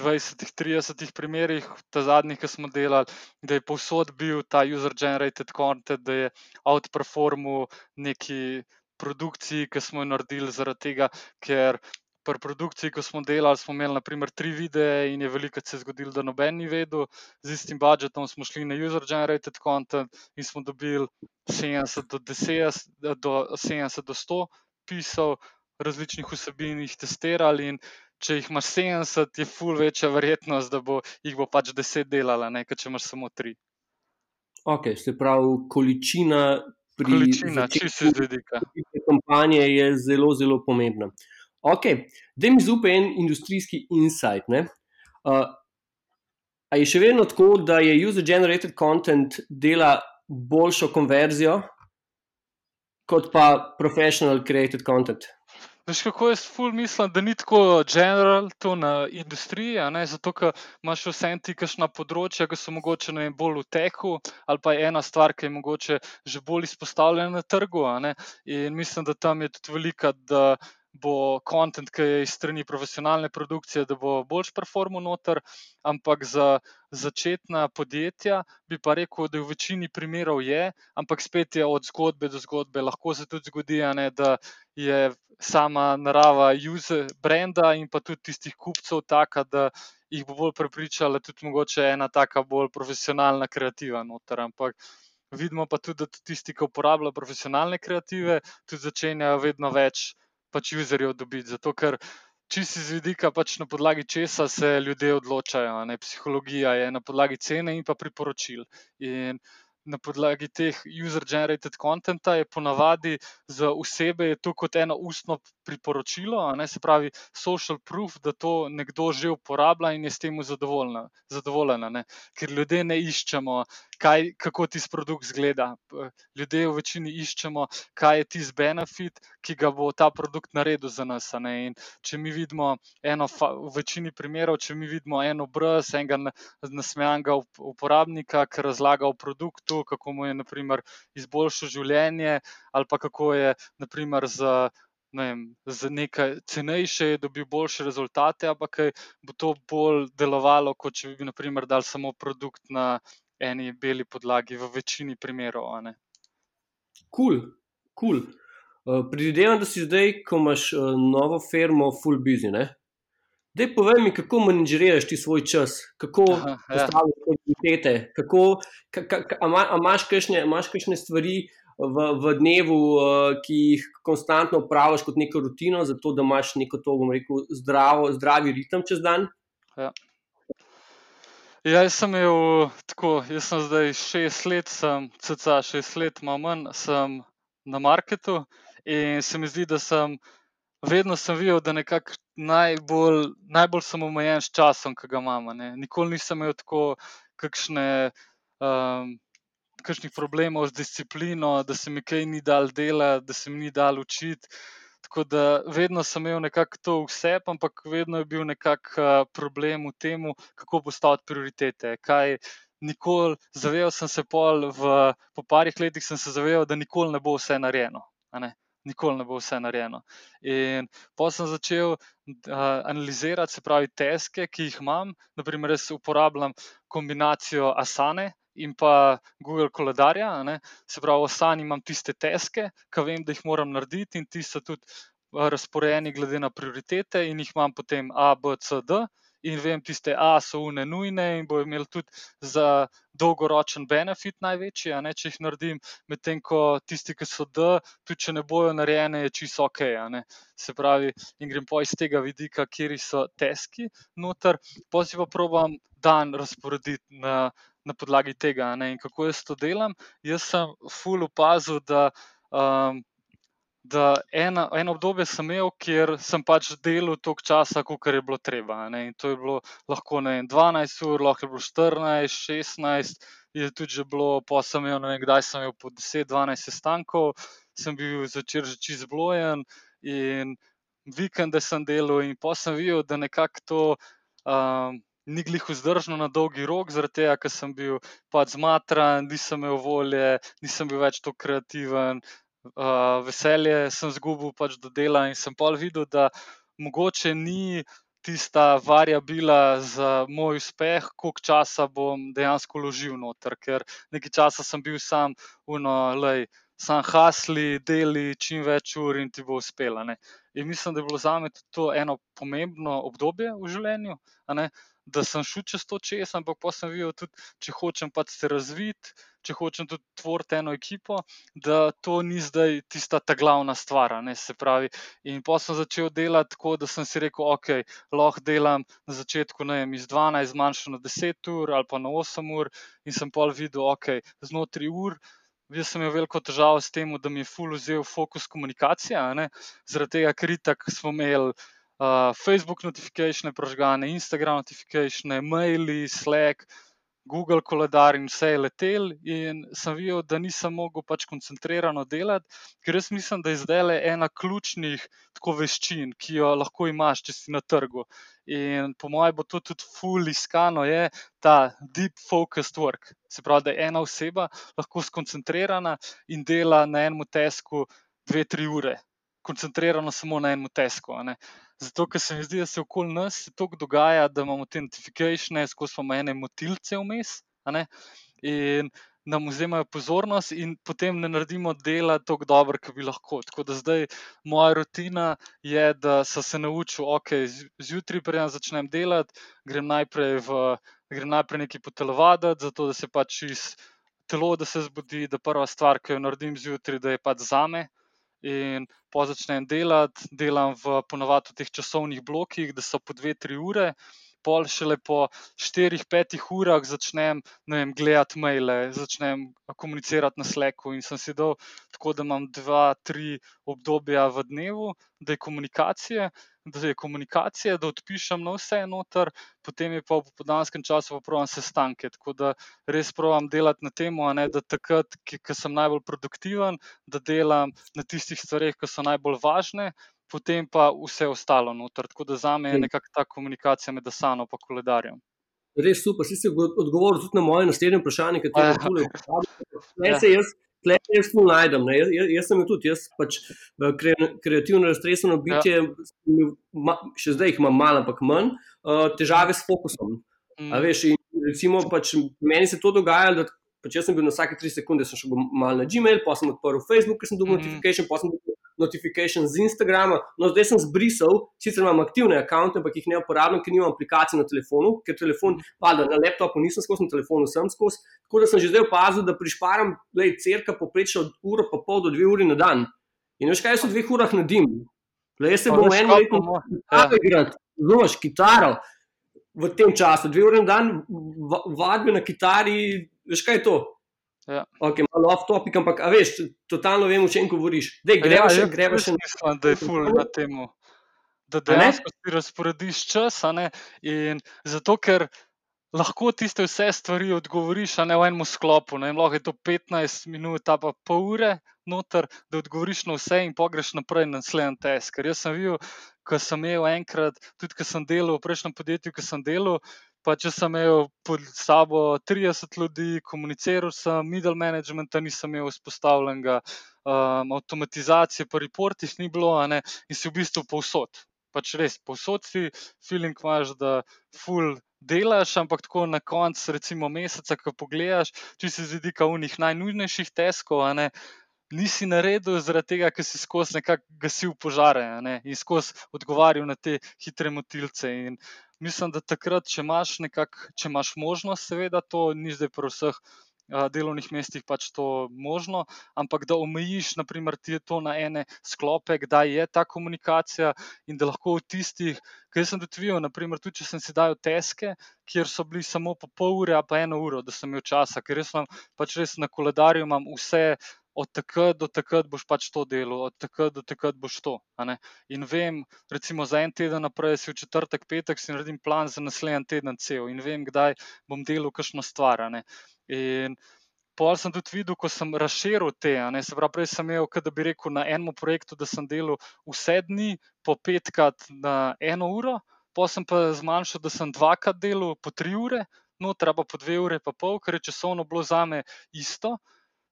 20-30 primerih, ta zadnjih, ki smo delali, da je povsod bil ta user-generated content, da je outperformul neki produkciji, ki smo jo naredili, zaradi tega, ker pri produkciji, ko smo delali, smo imeli naprimer tri videe in je velikokrat se zgodilo, da noben ni vedel. Z istim budžetom smo šli na user-generated content in smo dobili 70 do 10, do 70 do 100 pisov različnih vsebin, jih testirali in če jih imaš 70, je ful večja verjetnost, da bo, jih bo pač 10 delala, ne, kot če imaš samo 3. Ok, se pravi, količina pri Količina, čisto iz vidika. kampanje je zelo, zelo pomembna. Ok, da mi zupaj en industrijski insight. ne. Uh, a je še vedno tako, da je user-generated content dela boljšo konverzijo kot pa professional created content? Veš, kako jaz ful mislim, da ni tako general to na industriji, ne, zato ker imaš vse ti kakšna področja, ki so mogoče vem, bolj v teku, ali pa je ena stvar, ki je mogoče že bolj izpostavljena na trgu. In mislim, da tam je tudi velika, da bo kontent, ki je iz strani profesionalne produkcije, da bo boljš performal noter, ampak za začetna podjetja bi pa rekel, da v večini primerov je, ampak spet je od zgodbe do zgodbe. Lahko se tudi zgodi, ne, da je sama narava user brenda in pa tudi tistih kupcev taka, da jih bo bolj prepričala tudi mogoče ena taka bolj profesionalna kreativa noter. Ampak vidimo pa tudi, da tudi tisti, ki uporabljajo profesionalne kreative, tudi začenjajo vedno več pač userjev dobiti. Zato ker čisto iz vidika, pač na podlagi česa se ljudje odločajo. Ne? Psihologija je na podlagi cene in pa priporočil. In na podlagi teh user-generated contenta je ponavadi za osebe to kot eno ustno priporočilo, ne, se pravi, social proof, da to nekdo že uporablja in je s tem zadovoljna, zadovoljen. a ne. Ker ljudje ne iščemo, kaj, kako tisti produkt izgleda. P- Ljudje v večini iščemo, kaj je tisti benefit, ki ga bo ta produkt naredil za nas. če mi vidimo eno, v večini primerov, če mi vidimo en obraz enega na- nasmejanega up- uporabnika, ki razlaga o produktu, kako mu je naprimer, izboljšal življenje, ali pa kako je naprimer, z, ne vem, z nekaj cenejše je dobil boljše rezultate, ali pa kaj, bo to bolj delovalo, kot če bi naprimer, dali samo produkt na eni beli podlagi, v večini primerov. Kul, kul. Uh, Predvidevam, da si zdaj, ko imaš uh, novo firmo, full busy. Ne? Dej, povej mi, kako menedžiraš ti svoj čas, kako Aha, ja. postaviš prioritete, kako, ka, ka, a ima- a imaš kakšne, imaš kakšne stvari v, v dnevu, uh, ki jih konstantno upravljaš kot neko rutino, zato da imaš neko to, bom rekel, zdravo, zdravi ritem čez dan. Ja, jaz sem imel tako, jaz sem zdaj šest let, sem cca šest let, malo manj, sem na marketu in se mi zdi, da sem vedno sem videl, da nekako najbolj, najbolj sem omejen s časom, ki ga imam. a ne. Nikoli nisem imel tako kakšne. Um, Kakšnih problemov z disciplino, da se mi kaj ni dal delati, da se mi ni dal učiti. Tako da vedno sem imel nekako to vse, ampak vedno je bil nekako uh, problem v tem, kako postaviti prioritete. Kaj nikoli, zavedal sem se pol, v, po parih letih sem se zavedal, da nikoli ne bo vse narejeno. Nikoli ne bo vse narejeno. In pa sem začel uh, analizirati, se pravi, teske, ki jih imam. Naprimer, jaz uporabljam kombinacijo Asane in pa Google koledarja. ne. Se pravi, v Asani imam tiste teske, ki vem, da jih moram narediti, in ti so tudi uh, razporejeni glede na prioritete, in jih imam potem A, B, C, D. In vem, tiste A so une nujne in bojo imeli tudi za dolgoročen benefit največji, ne, če jih naredim, medtem ko tisti, ki so D, tudi če ne bojo narejene, je čisto ok. Se pravi, in grem po iz tega vidika, kje so teski noter, pa si pa probam dan razporediti na, na podlagi tega. Ne. In kako jaz to delam? Jaz sem ful opazil, da. Um, Da ena, eno obdobje sem imel, kjer sem pač delal toliko časa, kot je bilo treba. Ne? In to je bilo lahko vem, 12 ur, lahko je bilo 14, 16, je tudi že bilo, pa sem imel, ne vem, kdaj sem imel po 10-12 sestankov, sem bil zvečer že čist zblojen in vikende sem delal, in pa sem videl, da nekako to um, ni glih vzdržno na dolgi rok, zaradi tega, ker sem bil pač zmatran, nisem imel volje, nisem bil več tako kreativen. Uh, veselje sem izgubil pač do dela, in sem pol videl, da mogoče ni tista variabila za moj uspeh, koliko časa bom dejansko vložil noter. Ker nekaj časa sem bil sam, uno, lej, sam hasli, deli čim več ur in ti bo uspelo. a ne. In mislim, da je bilo zame tudi to eno pomembno obdobje v življenju, ne, da sem šel čez to čez, ampak pa sem videl tudi, če hočem pač se razviti, če hočem tudi tvoriti eno ekipo, da to ni zdaj tista ta glavna stvar. Ne, se pravi, in pa sem začel delati tako, da sem si rekel, ok, lahko delam na začetku ne vem, iz 12, zmanjšam na 10 ur ali pa na 8 ur, in sem pol videl, ok, znotraj ur. jaz sem imel veliko težav s tem, da mi je full vzel fokus komunikacija, zaradi tega, ker tako smo imeli. Uh, Facebook notifikacije, prožgane, Instagram notifikacije, maili, Slack, Google koledar in vse je letel, in sem videl, da nisem mogel pač koncentrirano delati, ker jaz mislim, da je zdaj le ena ključnih tako veščin, ki jo lahko imaš, če si na trgu. In po mojem, bo to tudi fully iskano, je ta deep focused work. Se pravi, da je ena oseba lahko skoncentrirana in dela na enem tesku dve, tri ure, koncentrirano samo na enem tesku. Zato, ker se mi zdi, da se okoli nas toliko dogaja, da imamo te notifikacije, skozi imamo ene motilce vmes nam vzemajo pozornost, in potem ne naredimo dela tako dobro, kot bi lahko. Tako da zdaj moja rutina je, da sem se naučil, okay, zjutraj, preden začnem delati, grem najprej, v, grem najprej nekaj potelovaditi, zato da se pač iz telo, da se zbudi, da prva stvar, ki jo naredim zjutraj, da je pač zame in po začnem delati, delam v ponovadi v teh časovnih blokih, da so po dve, tri ure. Pol šele po 4-5 urah začnem vem, gledati maile, začnem komunicirati na Slacku. In sem si dal tako, da imam 2-3 obdobja v dnevu, da je komunikacija, da je komunikacija, da odpišem na vse noter, potem je pa v podanskem času pravim sestanke. Tako da res pravim delati na tem, da takrat, ko sem najbolj produktiven, da delam na tistih stvareh, ki so najbolj važne. Potem pa vse ostalo noter. Tako da za me je nekako ta komunikacija med Asano in koledarjem. Res super, si odgovoril tudi na moje naslednje vprašanje, ki je bilo. Tle jaz tu najdem. Jaz, jaz sem tudi, jaz pač kre, kreativno, raztreseno bitje, ja. še zdaj jih imam malo, ampak manj, uh, težave s fokusom. Mm. Veš, in, recimo, pač, meni se to dogaja, da pač jaz sem bil na vsake tri sekunde, sem šel malo na Gmail, pa sem odprl Facebook, ker sem dobil mm. notifikation, pa sem dobil notifikation z Instagrama. No, zdaj sem zbrisal, sicer imam aktivne račune, ampak jih ne uporabljam, ker nimam aplikacije na telefonu, ker telefon pada na laptopu, nisem skozi na telefonu, sem skozi. Tako da sem že zdaj opazil, da prišparam, da je crka poprečno od ure pa pol do dve uri na dan. In veš, kaj so dve urah na dim? Le jaz se bom eno leto igrati, znaš, kitaro. V tem času, dve uri na dan, vadbe na kitari, veš kaj je to? Ja. Okay, malo off topic, ampak veš, totalno vem, o čem govoriš. Dej, gremo ja, še, gremo še. Mislim, da je ful na tem, da dejansko si razporediš čas. Zato, ker lahko tiste vse stvari odgovoriš, a ne v enem sklopu. Ne, lahko je to 15 minut, pa pol ure noter, da odgovoriš na vse in pogreš naprej na naslednji test. Ker jaz sem videl, ko sem imel enkrat, tudi ko sem delal v prejšnjem podjetju, ko sem delal. Pa če sem imel pod sabo 30 ljudi, komuniciral sem, middle management, nisem imel vzpostavljenega, um, avtomatizacije, pa reportih ni bilo, ne, in si v bistvu povsod. Pač res, povsod si, feeling imaš, da full delaš, ampak tako na koncu, recimo, meseca, ko pogledaš, če si z vidika unih najnujnejših teskov, ne, nisi naredil zaradi tega, ker si skozi nekako gasil požare ne, in skozi odgovarjal na te hitre motilce. In mislim, da takrat, če imaš, nekak, če imaš možnost, seveda, to ni zdaj pri vseh. Delovnih mestih pač to možno, ampak da omejiš, naprimer, to na ene sklope, kdaj je ta komunikacija, in da lahko v tistih, ki sem tudi videl, naprimer, tudi če sem si dal teske, kjer so bili samo po pol ure, pa eno uro, da sem imel časa, ker res sem pač res na koledarju, imam vse od takrat do takrat boš pač to delo, od takrat do takrat boš to. In vem, recimo za en teden naprej, si v četrtek, petek, si naredim plan za naslednji teden cel in vem, kdaj bom delal kakšno stvar. In pol sem tudi videl, ko sem razširil te, se pravi, prej sem imel, da bi rekel, na enem projektu, da sem delal vse dni, po petkrat na eno uro, pa sem pa zmanjšal, da sem dvakrat delal po tri ure. No, treba po dve ure, pa pol, ker je časovno bilo za me isto,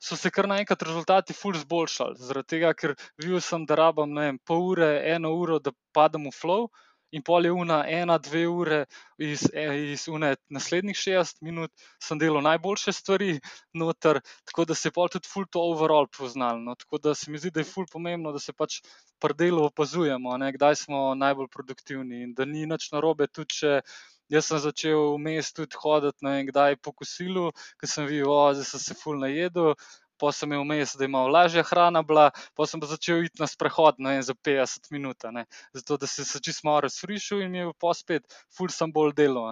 so se kar naenkrat rezultati ful zboljšali. Zaradi tega, ker videl sem, da rabim vem, pol ure, eno uro, da padem v flow. In pol je ena, ena, dve ure iz, iz une, naslednjih 60 minut, sem delal najboljše stvari, noter, tako da se je pol tudi full to overall poznal. No. Tako da se mi zdi, da je full pomembno, da se pač pri delu opazujemo, ne, kdaj smo najbolj produktivni in da ni nič narobe, tudi če Jaz sem začel vmes tudi hoditi, ne vem, kdaj po kosilu, ker sem videl, da sem se ful najedel. Pa sem imel vmes, da je malo lažja hrana bila, pa sem pa začel iti na sprehod ne, za 50 minut, ne, zato da se čist malo razfrišil in mi je pa spet, ful sem bolj delal.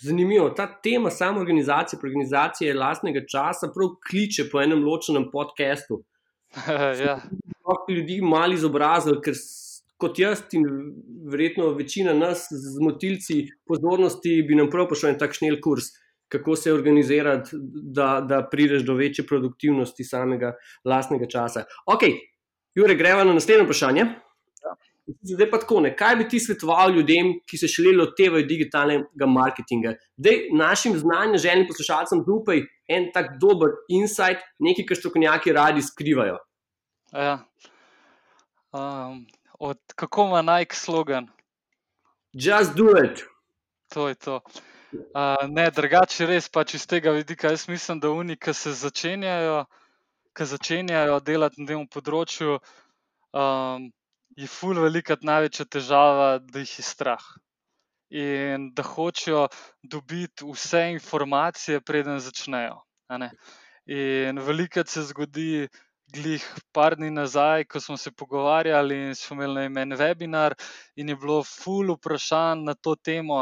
zanimivo. Ta tema samoorganizacije, organizacije lastnega časa, prav kliče po enem ločenem podkastu. ja. Lahko ljudi malo izobrazili, ker kot jaz in verjetno večina nas z motilci pozornosti bi nam prav prišel en tak šnel kurs, kako se organizirati, da, da prideš do večje produktivnosti samega lastnega časa. Ok, Jure, gremo na naslednje vprašanje. Zdaj pa tako, ne? kaj bi ti svetoval ljudem, ki se šele lotevajo digitalnega marketinga? Da našim znanjem, želim poslušalcem, zaupaj en tak dober insight, nekaj, kar strokovnjaki radi skrivajo. Ja. Um, od, kako ima Nike slogan? Just do it. To je to. Uh, ne, drugače res pač iz tega vidika. Jaz mislim, da oni, ki se začenjajo, ki začenjajo delati na tem področju, um, je ful velika največja težava, da jih je strah. In da hočejo dobiti vse informacije, preden začnejo. In veliko se zgodi, glih par dni nazaj, ko smo se pogovarjali in smo imeli en webinar, in je bilo ful vprašanj na to temo,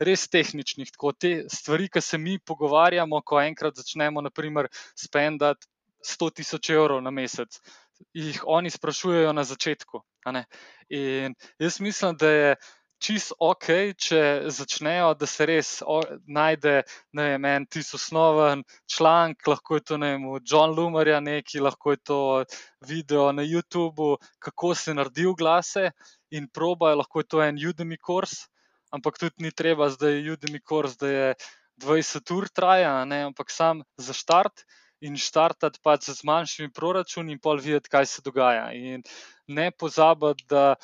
res tehničnih. Tako te stvari, ki se mi pogovarjamo, ko enkrat začnemo, naprimer, spendati 100 tisoč evrov na mesec. Jih oni sprašujejo na začetku. In jaz mislim, da je čist ok, če začnejo, da se res o, najde vem, en tisti osnoven članek, lahko je to ne vem, John Lumerja neki, lahko je to video na YouTubu, kako se naredi glase in probajo, lahko je to en Udemy kurs, ampak tudi ni treba zdaj Udemy kurs, da je 20 ur traja, ne, ampak sam za štart. In štartati pač z manjšimi proračuni, in pol videti, kaj se dogaja. In ne pozabiti, da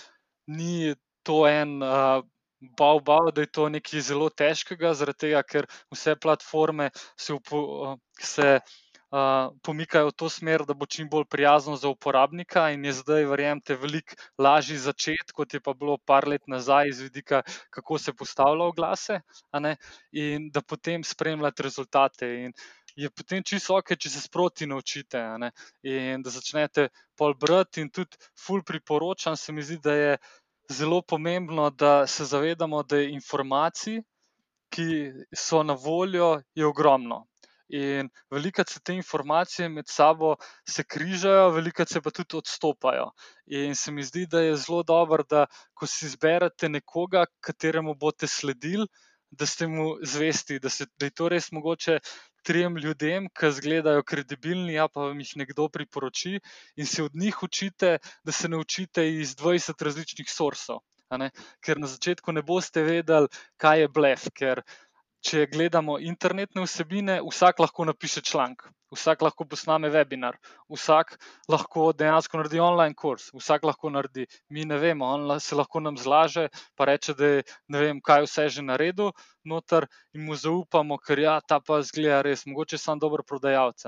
ni to en uh, bav, bav, da je to nekaj zelo težkega, zaradi tega, ker vse platforme se, upo, se uh, pomikajo v to smer, da bo čim bolj prijazno za uporabnika, in je zdaj, verjemite, veliko lažje začeti, kot je pa bilo par let nazaj, iz vidika, kako se postavlja oglase, in da potem spremljate rezultate. In, Je potem čisto ok, če se sproti naučite in da začnete pol brati. In tudi, ful priporočam, se mi zdi, da je uh, zelo pomembno, da se zavedamo, da je informacij, ki so na voljo, je ogromno. In veliko se te informacije med sabo se križajo, veliko se pa tudi odstopajo. In se mi zdi, da je zelo dobro, da ko si izberete nekoga, kateremu boste sledili, da ste mu zvesti, da, se, da je to res mogoče trem ljudem, ki izgledajo kredibilni, a pa vam jih nekdo priporoči, in se od njih učite, da se naučite iz 20 različnih sorsov. Ker na začetku ne boste vedeli, kaj je blef, ker če gledamo internetne vsebine, vsak lahko napiše članek, vsak lahko posname webinar, vsak lahko dejansko naredi online kurs, vsak lahko naredi. Mi ne vemo, on se lahko nam zlaže, pa reče, da je ne vem, kaj vse že naredil, noter in mu zaupamo, ker ja, ta pa zgleda res, mogoče sem dober prodajalec.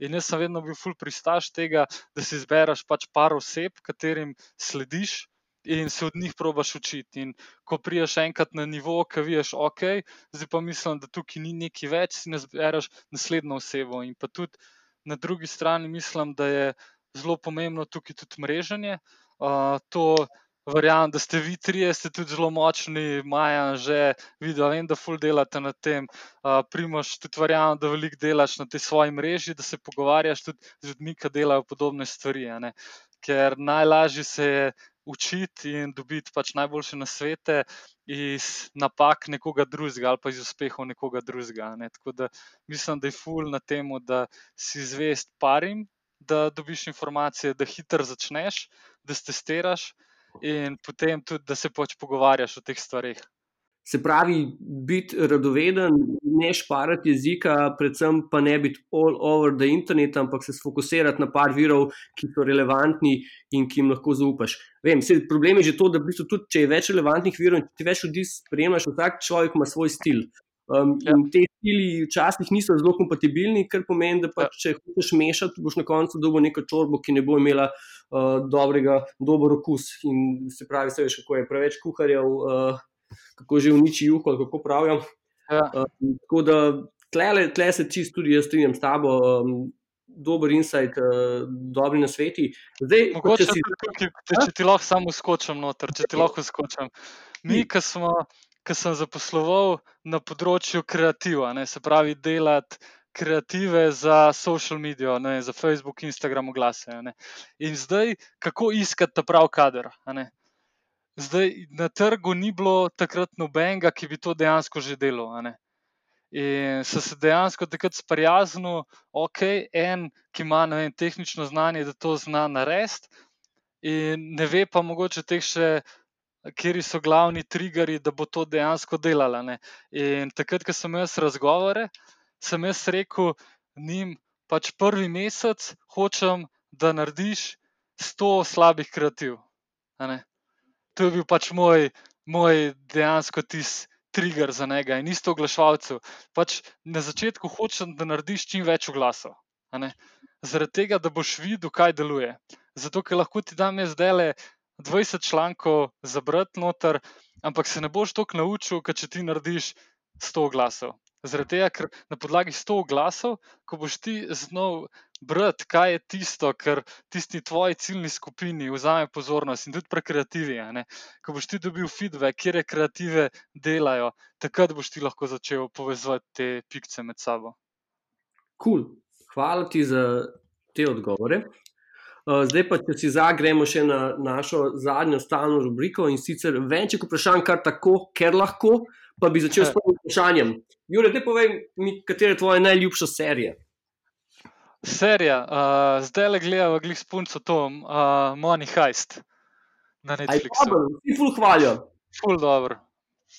In jaz sem vedno bil full pristaš tega, da si izbereš pač par oseb, katerim slediš in se od njih probaš učiti. In ko priješ enkrat na nivo, ki veš, ok, zdaj pa mislim, da tukaj ni neki več, si ne zbereš naslednjo osebo. In pa tudi na drugi strani mislim, da je zelo pomembno tukaj tudi mreženje. Uh, to verjamem, da ste vi trije, ste tudi zelo močni, Maja, že videl, vem, da ful delate na tem. Uh, Primoš, tudi verjamem, da veliko delaš na tej svoji mreži, da se pogovarjaš tudi z ljudmi, ki delajo podobne stvari. Ker najlažje se je učiti in dobiti pač najboljše nasvete iz napak nekoga drugega ali pa iz uspehov nekoga drugega. Ne. Tako da mislim, da je ful na tem, da si zvest parim, da dobiš informacije, da hitro začneš, da se testiraš in potem tudi, da se pač pogovarjaš o teh stvarih. Se pravi, biti radoveden, ne šparati jezika, predvsem pa ne biti all over the internet, ampak se fokusirati na par virov, ki so relevantni in ki jim lahko zaupaš. Vem, se, problem je že to, da v bistvu tudi, če je več relevantnih virov in ti več ljudi spremljaš, vsak človek ima svoj stil. Um, ja. In te stili včasih niso zelo kompatibilni, kar pomeni, da pač, ja. če hočeš mešati, boš na koncu dobil neko čorbo, ki ne bo imela uh, dobrega, dober okus. In se pravi, se veš, kako je preveč kuharjev. Uh, kako že uniči juho, kako pravijo. Ja. Um, tako da tle, tle se čist tudi jaz strinjam s tabo. Um, Dober insight, uh, dobri na sveti. Zdaj, Mogoče, si... tukaj, če, če ti lahko samo skočim noter, če ti lahko skočim. Mi, ki smo, ki sem zaposloval na področju kreativa, ne, se pravi, delati kreative za social medijo, ne, za Facebook, Instagram, oglase. ne. In zdaj, kako iskati ta pravi kader? ne. Zdaj, na trgu ni bilo takrat nobenega, ki bi to dejansko že ne. In so se dejansko takrat sprijaznili, ok, en, ki ima vem, tehnično znanje, da to zna narediti, in ne ve pa mogoče teh še. Kjer so glavni triggerji, da bo to dejansko delala. ne. In takrat, ko sem jaz razgovore, sem jaz rekel njim, pač prvi mesec hočem, da narediš sto slabih kreativ. To je bil pač moj, moj dejansko tisti trigger za njega in isto oglaševalcev. Pač na začetku hočem, da narediš čim več oglasov. Zaradi tega, da boš videl, kaj deluje. Zato, ker lahko ti dam jaz zdajle 20 člankov za brati noter, ampak se ne boš toliko naučil, kot če ti narediš 100 oglasov. Zaradi tega, ker na podlagi 100 oglasov, ko boš ti znal brati, kaj je tisto, kar tisti tvoji ciljni skupini vzame pozornost, in tudi pri kreativi. Ko boš ti dobil feedback, kje kreative delajo, takrat boš ti lahko začel povezovati te pikce med sabo. Kul, hvala ti za te odgovore. Uh, zdaj pa, če si zagremo še na našo zadnjo stalno rubriko in sicer venček vprašanj, kar tako, ker lahko, pa bi začel s prvim vprašanjem. Jure, te povej mi, katera je tvoja najljubša serija? Serija, uh, zdaj le gledamo, glih s punco Tom, uh, Money Heist na Aj, Netflixu. dobro, vsi ful hvalijo. Ful dobro.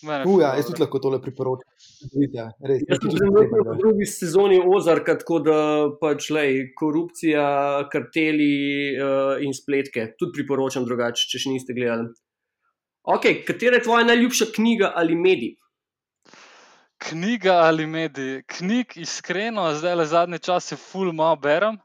Uja, jaz tudi lahko tole priporočam. Vidite, res. Jaz sem treba, v drugi sezoni Ozarka, tako da pač lej, korupcija, karteli uh, in spletke. Tudi priporočam drugače, če še niste gledali. Ok, katera je tvoja najljubša knjiga ali medij? Knjiga ali mediji? Knjig, iskreno, zdaj le zadnje čase, ful malo berem,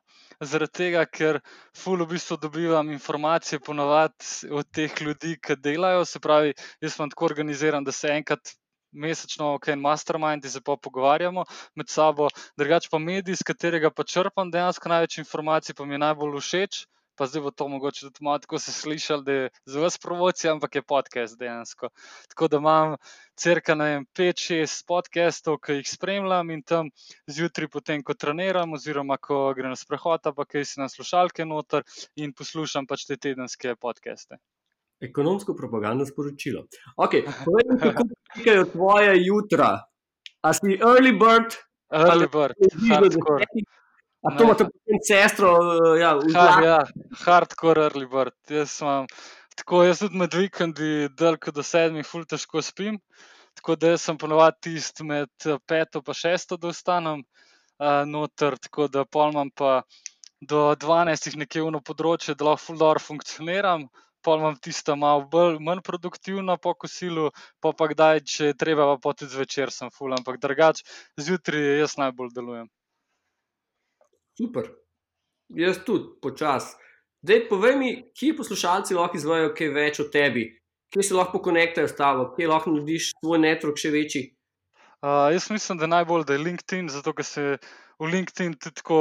zaradi tega, ker ful v bistvu dobivam informacije ponovadi od teh ljudi, ki delajo. Se pravi, jaz sem tako organiziran, da se enkrat mesečno, ok, en mastermind, in se pa pogovarjamo med sabo. Drugače pa medij, iz katerega pa črpam dejansko največ informacij, pa mi je najbolj všeč. Pa zdaj bo to mogoče tudi malo tako se slišali, da je za vas promocija, ampak je podcast dejansko. Tako da imam crka, ne vem, 5-6 podcastov, ki jih spremljam in tam zjutraj, potem ko treniram, oziroma ko grem na sprehod, pa kaj si na slušalke noter in poslušam pač te tedenske podcaste. Ekonomsko propagandno sporočilo. Ok, povej mi, kako potekajo tvoje jutra. A si early bird, Early bird, hardcore. A to imate potem sestro, eh, ja, v Ha, glavi? ja, hardcore early bird. Jaz imam, tako jaz tudi med vikendi, delko do sedmih, ful težko spim. Tako da sem ponovadi tisti med eh, peto in šesto, da ostanem uh, noter, tako da pol imam pa do dvanajstih nekje uno področje, da lahko ful dobro funkcioniram. Pol imam tisto malo bolj, manj produktivno po kosilu, pa pa kdaj, če je treba, pa tudi zvečer sem ful, ampak drugače zjutraj jaz najbolj delujem. Super. Jaz tudi, počasi. Zdaj, povej mi, kje poslušalci lahko izvajo kaj več o tebi, kje se lahko konektajo s tabo, kje lahko narediš tvoj network še večji. Uh, jaz mislim, da najbolj da je LinkedIn, zato ker se v LinkedIn tudi tako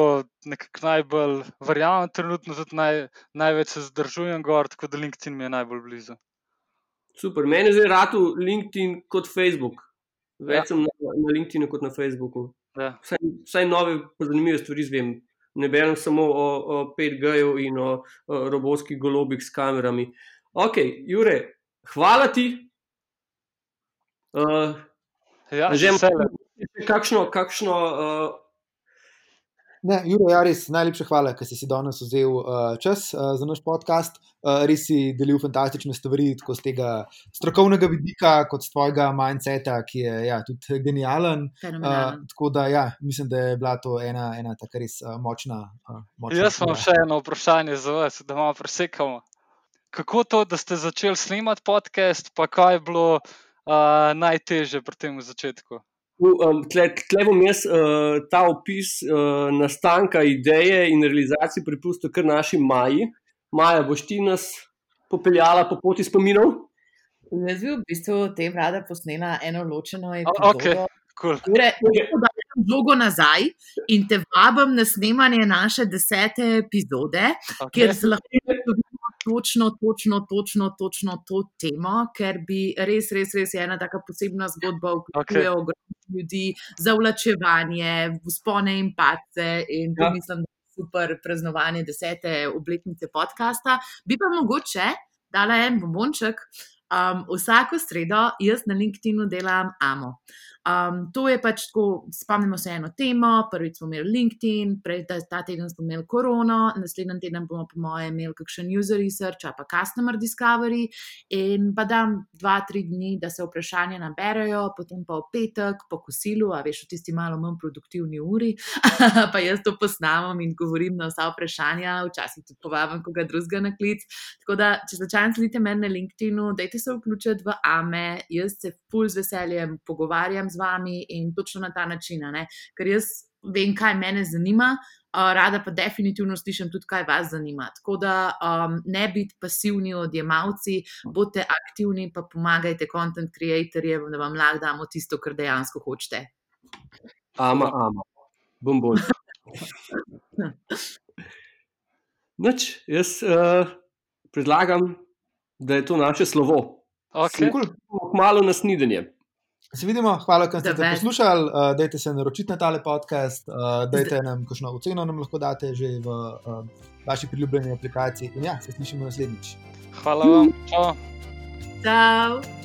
nekako najbolj verjamem, trenutno tudi naj, največ se zdržujem gor, tako da LinkedIn mi je najbolj blizu. Super, meni je zdaj ratu LinkedIn kot Facebook. Ja. Več sem na, na LinkedInu kot na Facebooku. Ja. Vsaj, vsaj nove, zanimive stvari izvem. Ne berem samo o, o 5G-ju in o, o robotskih golobih s kamerami. Ok, Jure, hvala ti. Uh, Ja, že veseljem. kakšno, kakšno uh, Ne, Juro, ja, res najlepša hvala, ker si si danes vzel uh, čas uh, za naš podcast. Uh, res si delil fantastične stvari, tako z tega strokovnega vidika, kot z tvojega mindseta, ki je ja, tudi genijalen. Uh, tako da, ja, mislim, da je bila to ena, ena taka res uh, močna. Uh, močna Jaz imam še eno vprašanje za vas, da malo presekamo. Kako to, da ste začeli snemati podcast, pa kaj je bilo uh, najtežje pri tem v začetku? Um, tle, tle bom jaz uh, ta opis uh, nastanka ideje in realizacije prepustil kar naši Maji. Maja, boš ti nas popeljala po poti spominov? Jaz bi v bistvu te vlade posnela eno ločeno okej. epizodo. Cool. Jure, Podajam vlogo nazaj in te vabim na snemanje naše desete epizode, Okay. kjer se lahko vidimo točno, točno, točno, točno to temo, ker bi res, res, res je ena tako posebna zgodba, vključuje okay. ogromno ljudi, zavlačevanje, spone in pace. In to ja. mislim, da je super praznovanje desete obletnice podcasta. Bi pa mogoče dala en bombonček. Um, vsako sredo jaz na LinkedIn-u delam AMO. Um, to je pač tako, spomnimo se eno temo, prvič smo imeli LinkedIn, prej ta, ta teden smo imeli korono, naslednji teden bomo, po mojem, imeli kakšen user research, pa customer discovery. In pa dam dva, tri dni, da se vprašanja naberajo, potem pa v petek, po kosilu, a veš, v tisti malo manj produktivni uri, pa jaz to posnamem in govorim na vsa vprašanja, včasih tudi povabim koga drugega na klic. Tako da, če začnete slediti meni na LinkedIn-u, dajte se vključiti v AME, jaz se ful z veseljem pogovarjam z vami in točno na ta način. Ker jaz vem, kaj me zanima, uh, rada pa definitivno slišim tudi, kaj vas zanima. Tako da um, ne biti pasivni odjemalci, bodite aktivni, pa pomagajte content creatorjem, da vam lahko damo tisto, kar dejansko hočete. Ama, ama, bom bolj. Noč, jaz uh, predlagam, da je to naše slovo. Okay. Malo nasnidenje. Se vidimo, hvala, da ste poslušali. Uh, dajte se naročiti na tale podcast, uh, dajte nam kakšno oceno, nam lahko date že v uh, vaši priljubljeni aplikaciji. In ja, se slišimo naslednjič. Hvala vam. Čau. Ciao.